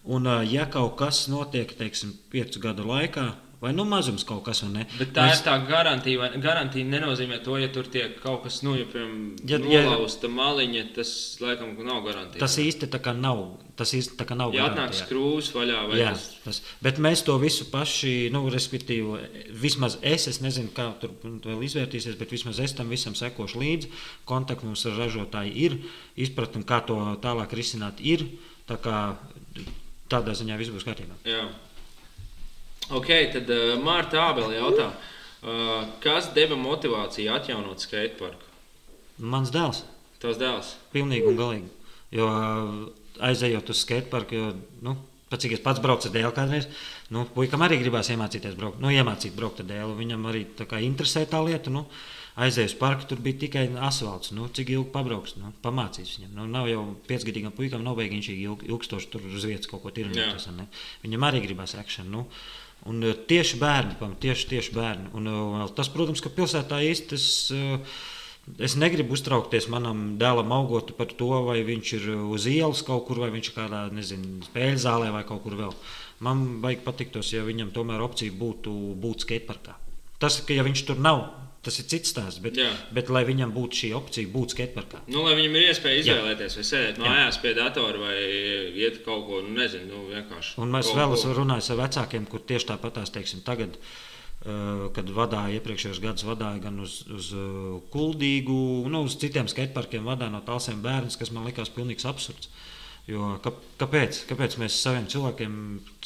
Un, uh, ja kaut kas notiek, teiksim, 5 gadu laikā, vai nu mazums kaut kas, un ne, Bet tā Mēs... ir tā garantija. vai- Garantija nenozīmē to, ja tur tiek kaut kas, nu, ja, piemēram, Ja- ja, ja- nolausta maliņa, tas laikam nav garantija. tas īsti tā kā nav. Tas īsti tā kā nav. Ja atnāk skrūvis vaļā vai Jā, tas. tas, bet mēs to visu paši, nu, respektīvi, vismaz es, es nezinu, kā tur vēl izvērtīsies, bet vismaz es tam visam sekošu līdzi. Kontakts mums ar ražotāju ir, izpratne, kā to tālāk risināt, ir. Tā kā tādā ziņā viss būs kārtībā. Jā. Ok, tad uh, Mārta Ābele jautā, uh, kas deva motivāciju atjaunot skateparku? Mans dēls. Tavs dēls. Pilnīgi un galīgi. Jo aizejot uz skateparku, jo, nu, pats cik es pats braucu ar dēlu kādreiz, nu, puikam arī gribās iemācīties braukt, nu, iemācīt braukt ar dēlu. Viņam arī tā kā interesē tā lieta. Nu, Aizēju uz parku, tur bija tikai asfalts. Nu, cik ilgi pabrauks, nu, pamācīs viņam. Nu, nav jau piecgadīgam puikam, nav beigīgi ilg, ilgstoši tur uz vietas kaut ko tirnēties. ne? Viņam arī gribās akciju. Nu, un eh, tieši bērni, pam- tieši, tieši bērni. Un, eh, tas, protams, ka pilsētā īsti tas. eh, Es negribu uztraukties manam dēlam, augot par to, vai viņš ir uz ielas kaut kur, vai viņš ir kādā nezinu, spēļu zālē vai kaut kur vēl. Man vajag patiktos, ja viņam tomēr opcija būtu būt skateparkā. Tas, ka ja viņš tur nav, tas ir cits stāsts. Bet, Jā. bet lai viņam būtu šī opcija būt skateparkā. Nu, lai viņam ir iespēja Jā. izvēlēties, vai sēdēt mājās pie datora, vai iet kaut ko, nu, nezinu, nu, vienkārši. Un mēs vēl esam runājuši ar vecākiem, kur tieši tāpatās, teiksim, tagad, eh, kad vadīja iepriekšējos gados, vadīja gan uz, uz eh, Kuldīgu, nu, uz citiem skateparkiem, vadīja no tālsiem bērnus, kas man likās pilnīgs absurds. Jo, ka, kāpēc? kāpēc mēs saviem cilvēkiem,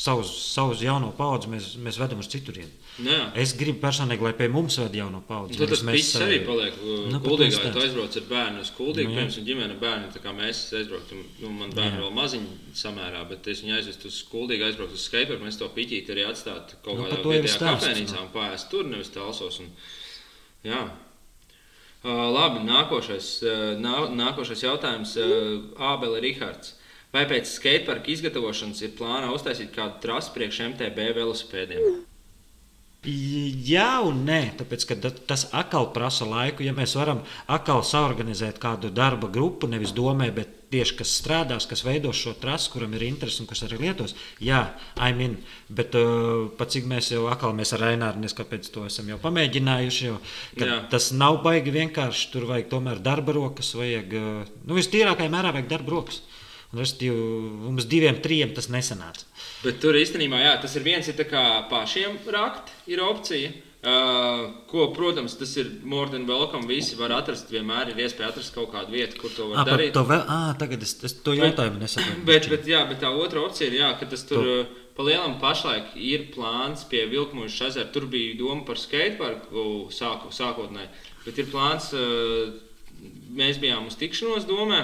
savus, savus jauno paudzi, mēs, mēs vedam uz citurienu? Nu, jā. Es gribu personīgi, lai pie mums ved jauno paudzi. Tad nevis pits mēs arī paliek Nu, nu, Ja tu aizbrauc ar bērnu uz kuldīgu, Nu, piemēram, ģimene bērni, tā kā mēs aizbrauktu, nu, man bērni vēl maziņi samērā, bet es viņu aizvestu uz kuldīgu, aizbraukt uz skateparku, mēs to piķīti arī atstātu kaut Nu, kādā vietējā kafēnīcā un pārēst tur, nevis talsos. Un, jā. Uh, labi, nākošais, uh, nā, nākošais jautājums. Uh, Ābele Rihards. Vai pēc skateparka izgatavošanas ir plānā uztaisīt kādu trasi priekš MTB velosipēdiem? Jā, un nē, tāpēc tas atkal prasa laiku. Ja mēs varam atkal saorganizēt kādu darba grupu, nevis domē, bet tieši kas strādās, kas veidos šo trasi, kuram ir interesi un kas arī lietos, jā, I'm in. Bet uh, pat cik mēs jau atkal mēs ar Raināru, nes kāpēc to esam jau pamēģinājuši, jo tas nav baigi vienkārši. Tur vajag tomēr darba rokas, vajag, uh, nu, vistīrākajā mērā vajag darba rokas. Un respektīvi, mums diviem, trim tas nesanāca. Bet tur īstenībā jā, tas ir viens, ir pašiem rakt, ir opcija. Uh, ko, protams, tas ir more than welcome. Visi var atrast, vienmēr ir iespēja atrast kaut kādu vietu, kur to var Ah, par darīt. to vēl, ah, tagad es, es to jautājumu nesaprotu. Bet, bet, jā, bet tā otra opcija ir, jā, ka tas tur uh, pa lielam pašlaik ir plāns pie Vilkmužas ezera. Tur bija doma par skateparku sāku, sākotnēji, bet ir plāns, uh, mēs bijām uz tikšanos domē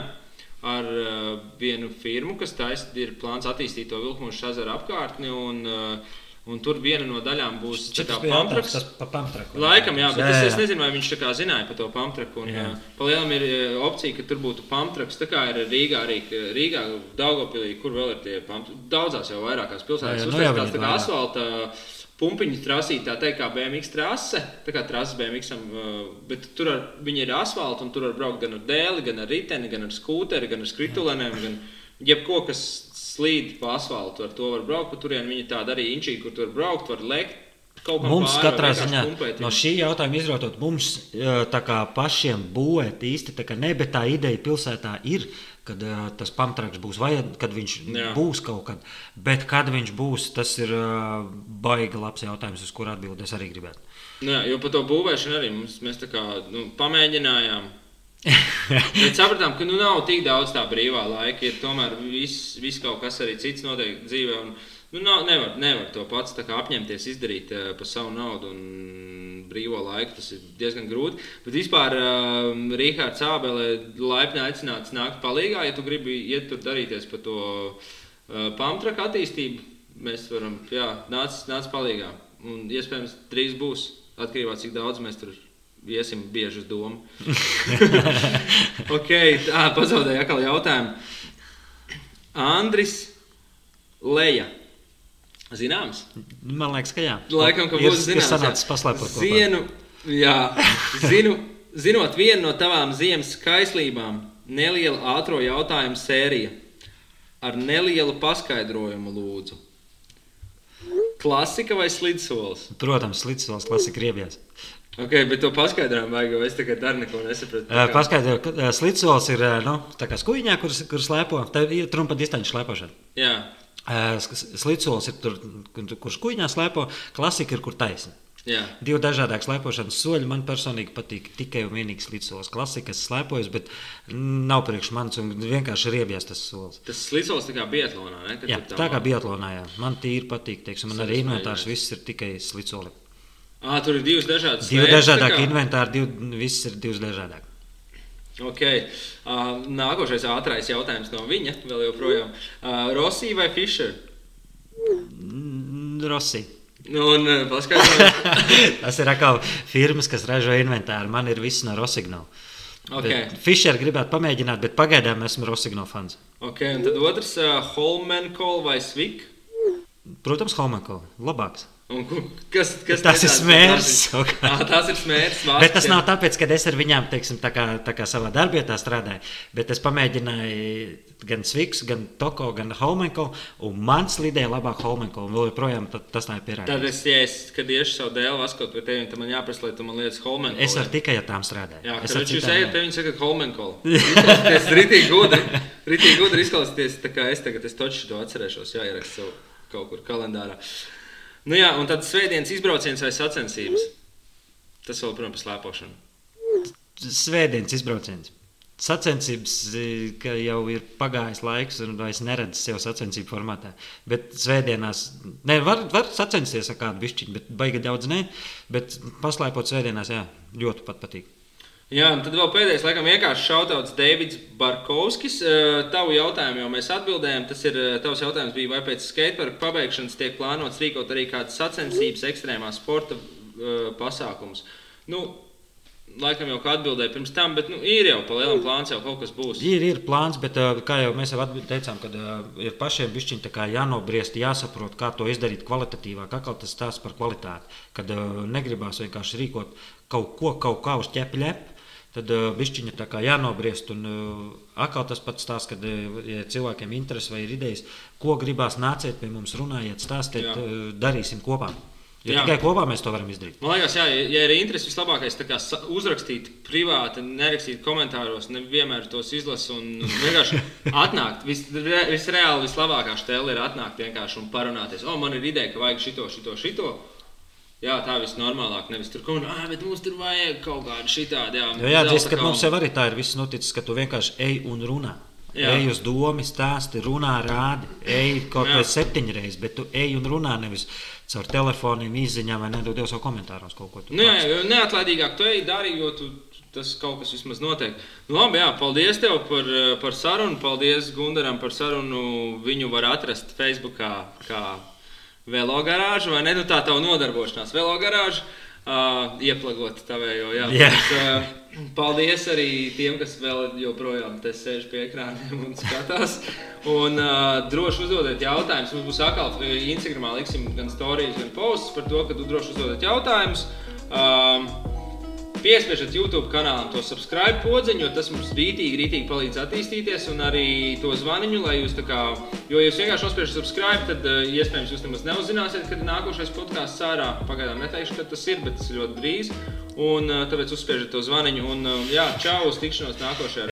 ar uh, vienu firmu, kas taisa, ir plāns attīstīt to Vilkmužas ezera apkārtni. Un, uh, Un tur viena no daļām būs pamtraks. Pa pamtraku. Laikam, jā, bet Jā, es, jā. es nezinu, vai viņš tā kā zināja par to pamtraku. Un, uh, Palielam ir uh, opcija, ka tur būtu pamtraks. Tā kā ir Rīgā, arī ka Rīgā, Daugopilī, kur vēl ir tie pamtraki. Daudzās jau vairākās pilsētās. Nu jau tāds tā ir kā asfalta pumpiņu trasīt, tā teikt, kā BMX trase. Tā kā trase BMX, uh, bet tur ar, viņi ir asfalta un tur var braukt gan ar dēli, gan ar riteni, gan ar skūteri, gan ar skritulenēm. Gan jebko, kas slīd pa asfaltu, ar to var braukt. Pa turien viņi tādi arī inčīgi, kur tur var braukt, var lekt. Mums pāri, katrā ziņā pumpēt no šī jautājuma izrautot, mums tā kā pašiem būvēt īsti tā kā ne, bet tā ideja pilsētā ir, kad uh, tas pamtraks būs vajadzīgs, kad viņš Jā. Būs kaut kad. Bet kad viņš būs, tas ir uh, baigi labs jautājums, uz kuru atbildēt es arī gribētu. Jā, jo par to būvēšanu arī mums, mēs tā kā nu, pamēģinājām. <laughs> Bet sapratām, ka nu, nav tik daudz tā brīvā laika. Ir tomēr viss, viss kaut kas arī cits notiek dzīvē. Un, nu, nav, nevar, nevar to pats apņemties izdarīt uh, par savu naudu un brīvo laiku. Tas ir diezgan grūti. Bet vispār uh, Rīgārds Ābele laipni aicināts nākt palīgā, ja tu gribi iet tur darīties par to uh, pamtraka attīstību. Mēs varam, jā, nāc, nāc palīgā. Un iespējams, drīz būs atkarībā cik daudz mēs tur iesim bieži uz domu. <laughs> ok, tā pazaudēja atkal jautājumu. Andris Leja. Zināms? Man liekas, ka jā. Laikam, ka būs zināms. Ir sanācis paslēpot. Zienu, jā, zinu, zinot vienu no tavām ziemas skaislībām, neliela ātro jautājumu sērija ar nelielu paskaidrojumu lūdzu. Klasika vai slidsolis? Protams, slidsolis klasika riebjās. Ok, bet to paskaidrojumu vajag, jo es tagad arī neko nesapratu. Uh, Paskaidroju, ka uh, slidsolis ir uh, nu, tā kā skuiņā, kur, kur slēpo. Tā ir trumpa distanču slēpošana. Jā, Uh, Slidsolis ir tur, kur, kur skuiņā slēpo, klasika ir kur taisna. jā. Divi dažādākie slēpošanas soļi. Man personīgi patīk tikai un vienīgi slidsolis. Klasika, kas slēpojas, bet nav priekš manis un vienkārši riebjās tas solis. Tas slidsolis tā kā biatlonā, ne? Kad Jā, tur tā kā biatlonā, jā. man tīri patīk. Teiksim, man arī inventārs viss ir tikai slicoli. Ā, tur ir divas dažādas Divi tā dažādākie inventāri, divi, viss ir divas dažādākie. Ok, uh, nākošais ātrākais jautājums no viņa vēl joprojām. Uh, Rosija vai Fischer? Mm, Rossi. Nu, un uh, <laughs> Tas ir atkal firmas, kas ražo inventāru. Man ir viss no Rosignala. okay. Fischer gribētu pamēģināt, bet pagaidām esmu Rosignala fans. ok, un tad otrs uh, Holmenkol vai Svik? Protams, Holmako labāks. Un, kas, kas Tas ir smērs. Ah, tas ir smērs. Bet tas nav tāpēc, ka es ar viņiem teiksim, tā kā, tā kā savā darbietā strādāju. Bet es pamēģināju gan Svigs, gan Toko, gan Holmenko. Un man slidēja labāk Holmenko. Un vēl joprojām ta- tas tā ir Tad pierādīts. es, ja es, kad iešu savu dēlu vaskot pie tevis, tad man jāprasa, lai tu man lietas Holmenkol. Es ar tikai ar tām strādāju. Jā, es ar jūs ejat nē. pie viņa, sakat, Holmenkol. Tas <laughs> ir rītīgi gudri. Rītīgi gudri izklausīties, tā kā es tagad es toču to atcerēšos, jāieraksta sev kaut kur kalendārā. Nu jā, un tad svētdienas izbrauciens vai sacensības. Tas vēl, protams, slēpošana. Svētdienas izbrauciens. Sacensības, ka jau ir pagājis laiks, un es neredzu sev sacensību formātā. Bet svētdienās, ne, var, var sacensties ar kādu bišķiņu, bet baigi daudz ne. Bet paslēpot svētdienās, jā, ļoti pat patīk. Jā, un tad vēl pēdējais, laikam, vienkārši šautauts Deivids Barkovskis. Eh, Tavu jautājumu jau mēs atbildējām. Tas ir eh, tavs jautājums, bija, vai pēc skateparka pabeigšanas tiek plānots rīkot arī kādas sacensības, ekstrēmā sporta eh, pasākumus. Nu, laikam jau kā atbildēja pirms tam, bet nu, ir jau pa lielam plāns, jau kaut kas būs. Ir, ir plāns, bet kā jau mēs jau teicām, kad ir pašiem bišķiņi jānobriest, jāsaprot, kā to izdarīt kvalitatīvāk. Atkal tas stāsts par kvalitāti, kad negribās vienkārši rīkot kaut ko, kaut kā uz ķepa ļep. Tad uh, bišķiņa tā kā jānobriest. Un uh, atkal tas pats stāsts, kad uh, ja cilvēkiem interesi vai ir idejas, ko gribās nāciet pie mums, runājiet, stāstiet, uh, darīsim kopā. Jo Jā. tikai kopā mēs to varam izdarīt. Man liekas, jā, ja- ir interesi, vislabākais ir uzrakstīt privāti, nerakstīt komentāros, nevienmēr tos izlasīt un vienkārši <laughs> atnākt. Vis, re- visreāli vislabākā stēle ir atnākt vienkārši un parunāties. O, man ir ideja, ka vajag šito, šito, šito. Jā, tā viss normālāk. Nevis tur kaut kā, bet mums tur vajag kaut kādu šitādu. Jā, Jo jāatzīst, zelta ka kalnu." mums jau arī tā ir viss noticis, ka tu vienkārši ej un runā. Jā. Jā. Ej uz domu, stāsti, runā, rādi. Ej kaut Jā. kā septiņreiz, bet tu ej un runā nevis caur telefoniem, izziņām vai nedod Dievs savu komentāros kaut ko. tu Nu, jā, pats. jo neatlaidīgāk tu ej, dari, jo tu, tas kaut kas vismaz notiek. Nu, labi, jā, paldies tev par, par sarunu. Paldies Gundaram par sarunu. Viņu var atrast Facebook kā velogarāžu vai ne? Nu, tā tā nodarbošanās velogarāžu. Uh, ieplagot tavējo. Jā. Jā. Bet, uh, paldies arī tiem, kas vēl joprojām te sēž pie ekrāniem un skatās. Un uh, droši uzdodiet jautājumus. Mums būs atkal Instagramā liksim gan stāstījums, gan posts par to, ka tu droši uzdodiet jautājumus. Um, Piespiežat YouTube kanālam to subscribe podziņu, jo tas mums rītīgi, rītīgi palīdz attīstīties, un arī to zvaniņu, lai jūs tā kā, jo ja jūs vienkārši uzspiežat subscribe, tad uh, iespējams jūs nemaz neuzzināsiet, kad nākošais podkāsts sārā. Pagaidām neteikšu, kad tas ir, bet tas ir ļoti drīz. Un uh, tāpēc uzspiežat to zvaniņu, un uh, jā, čau, uz tikšanos nākošajā.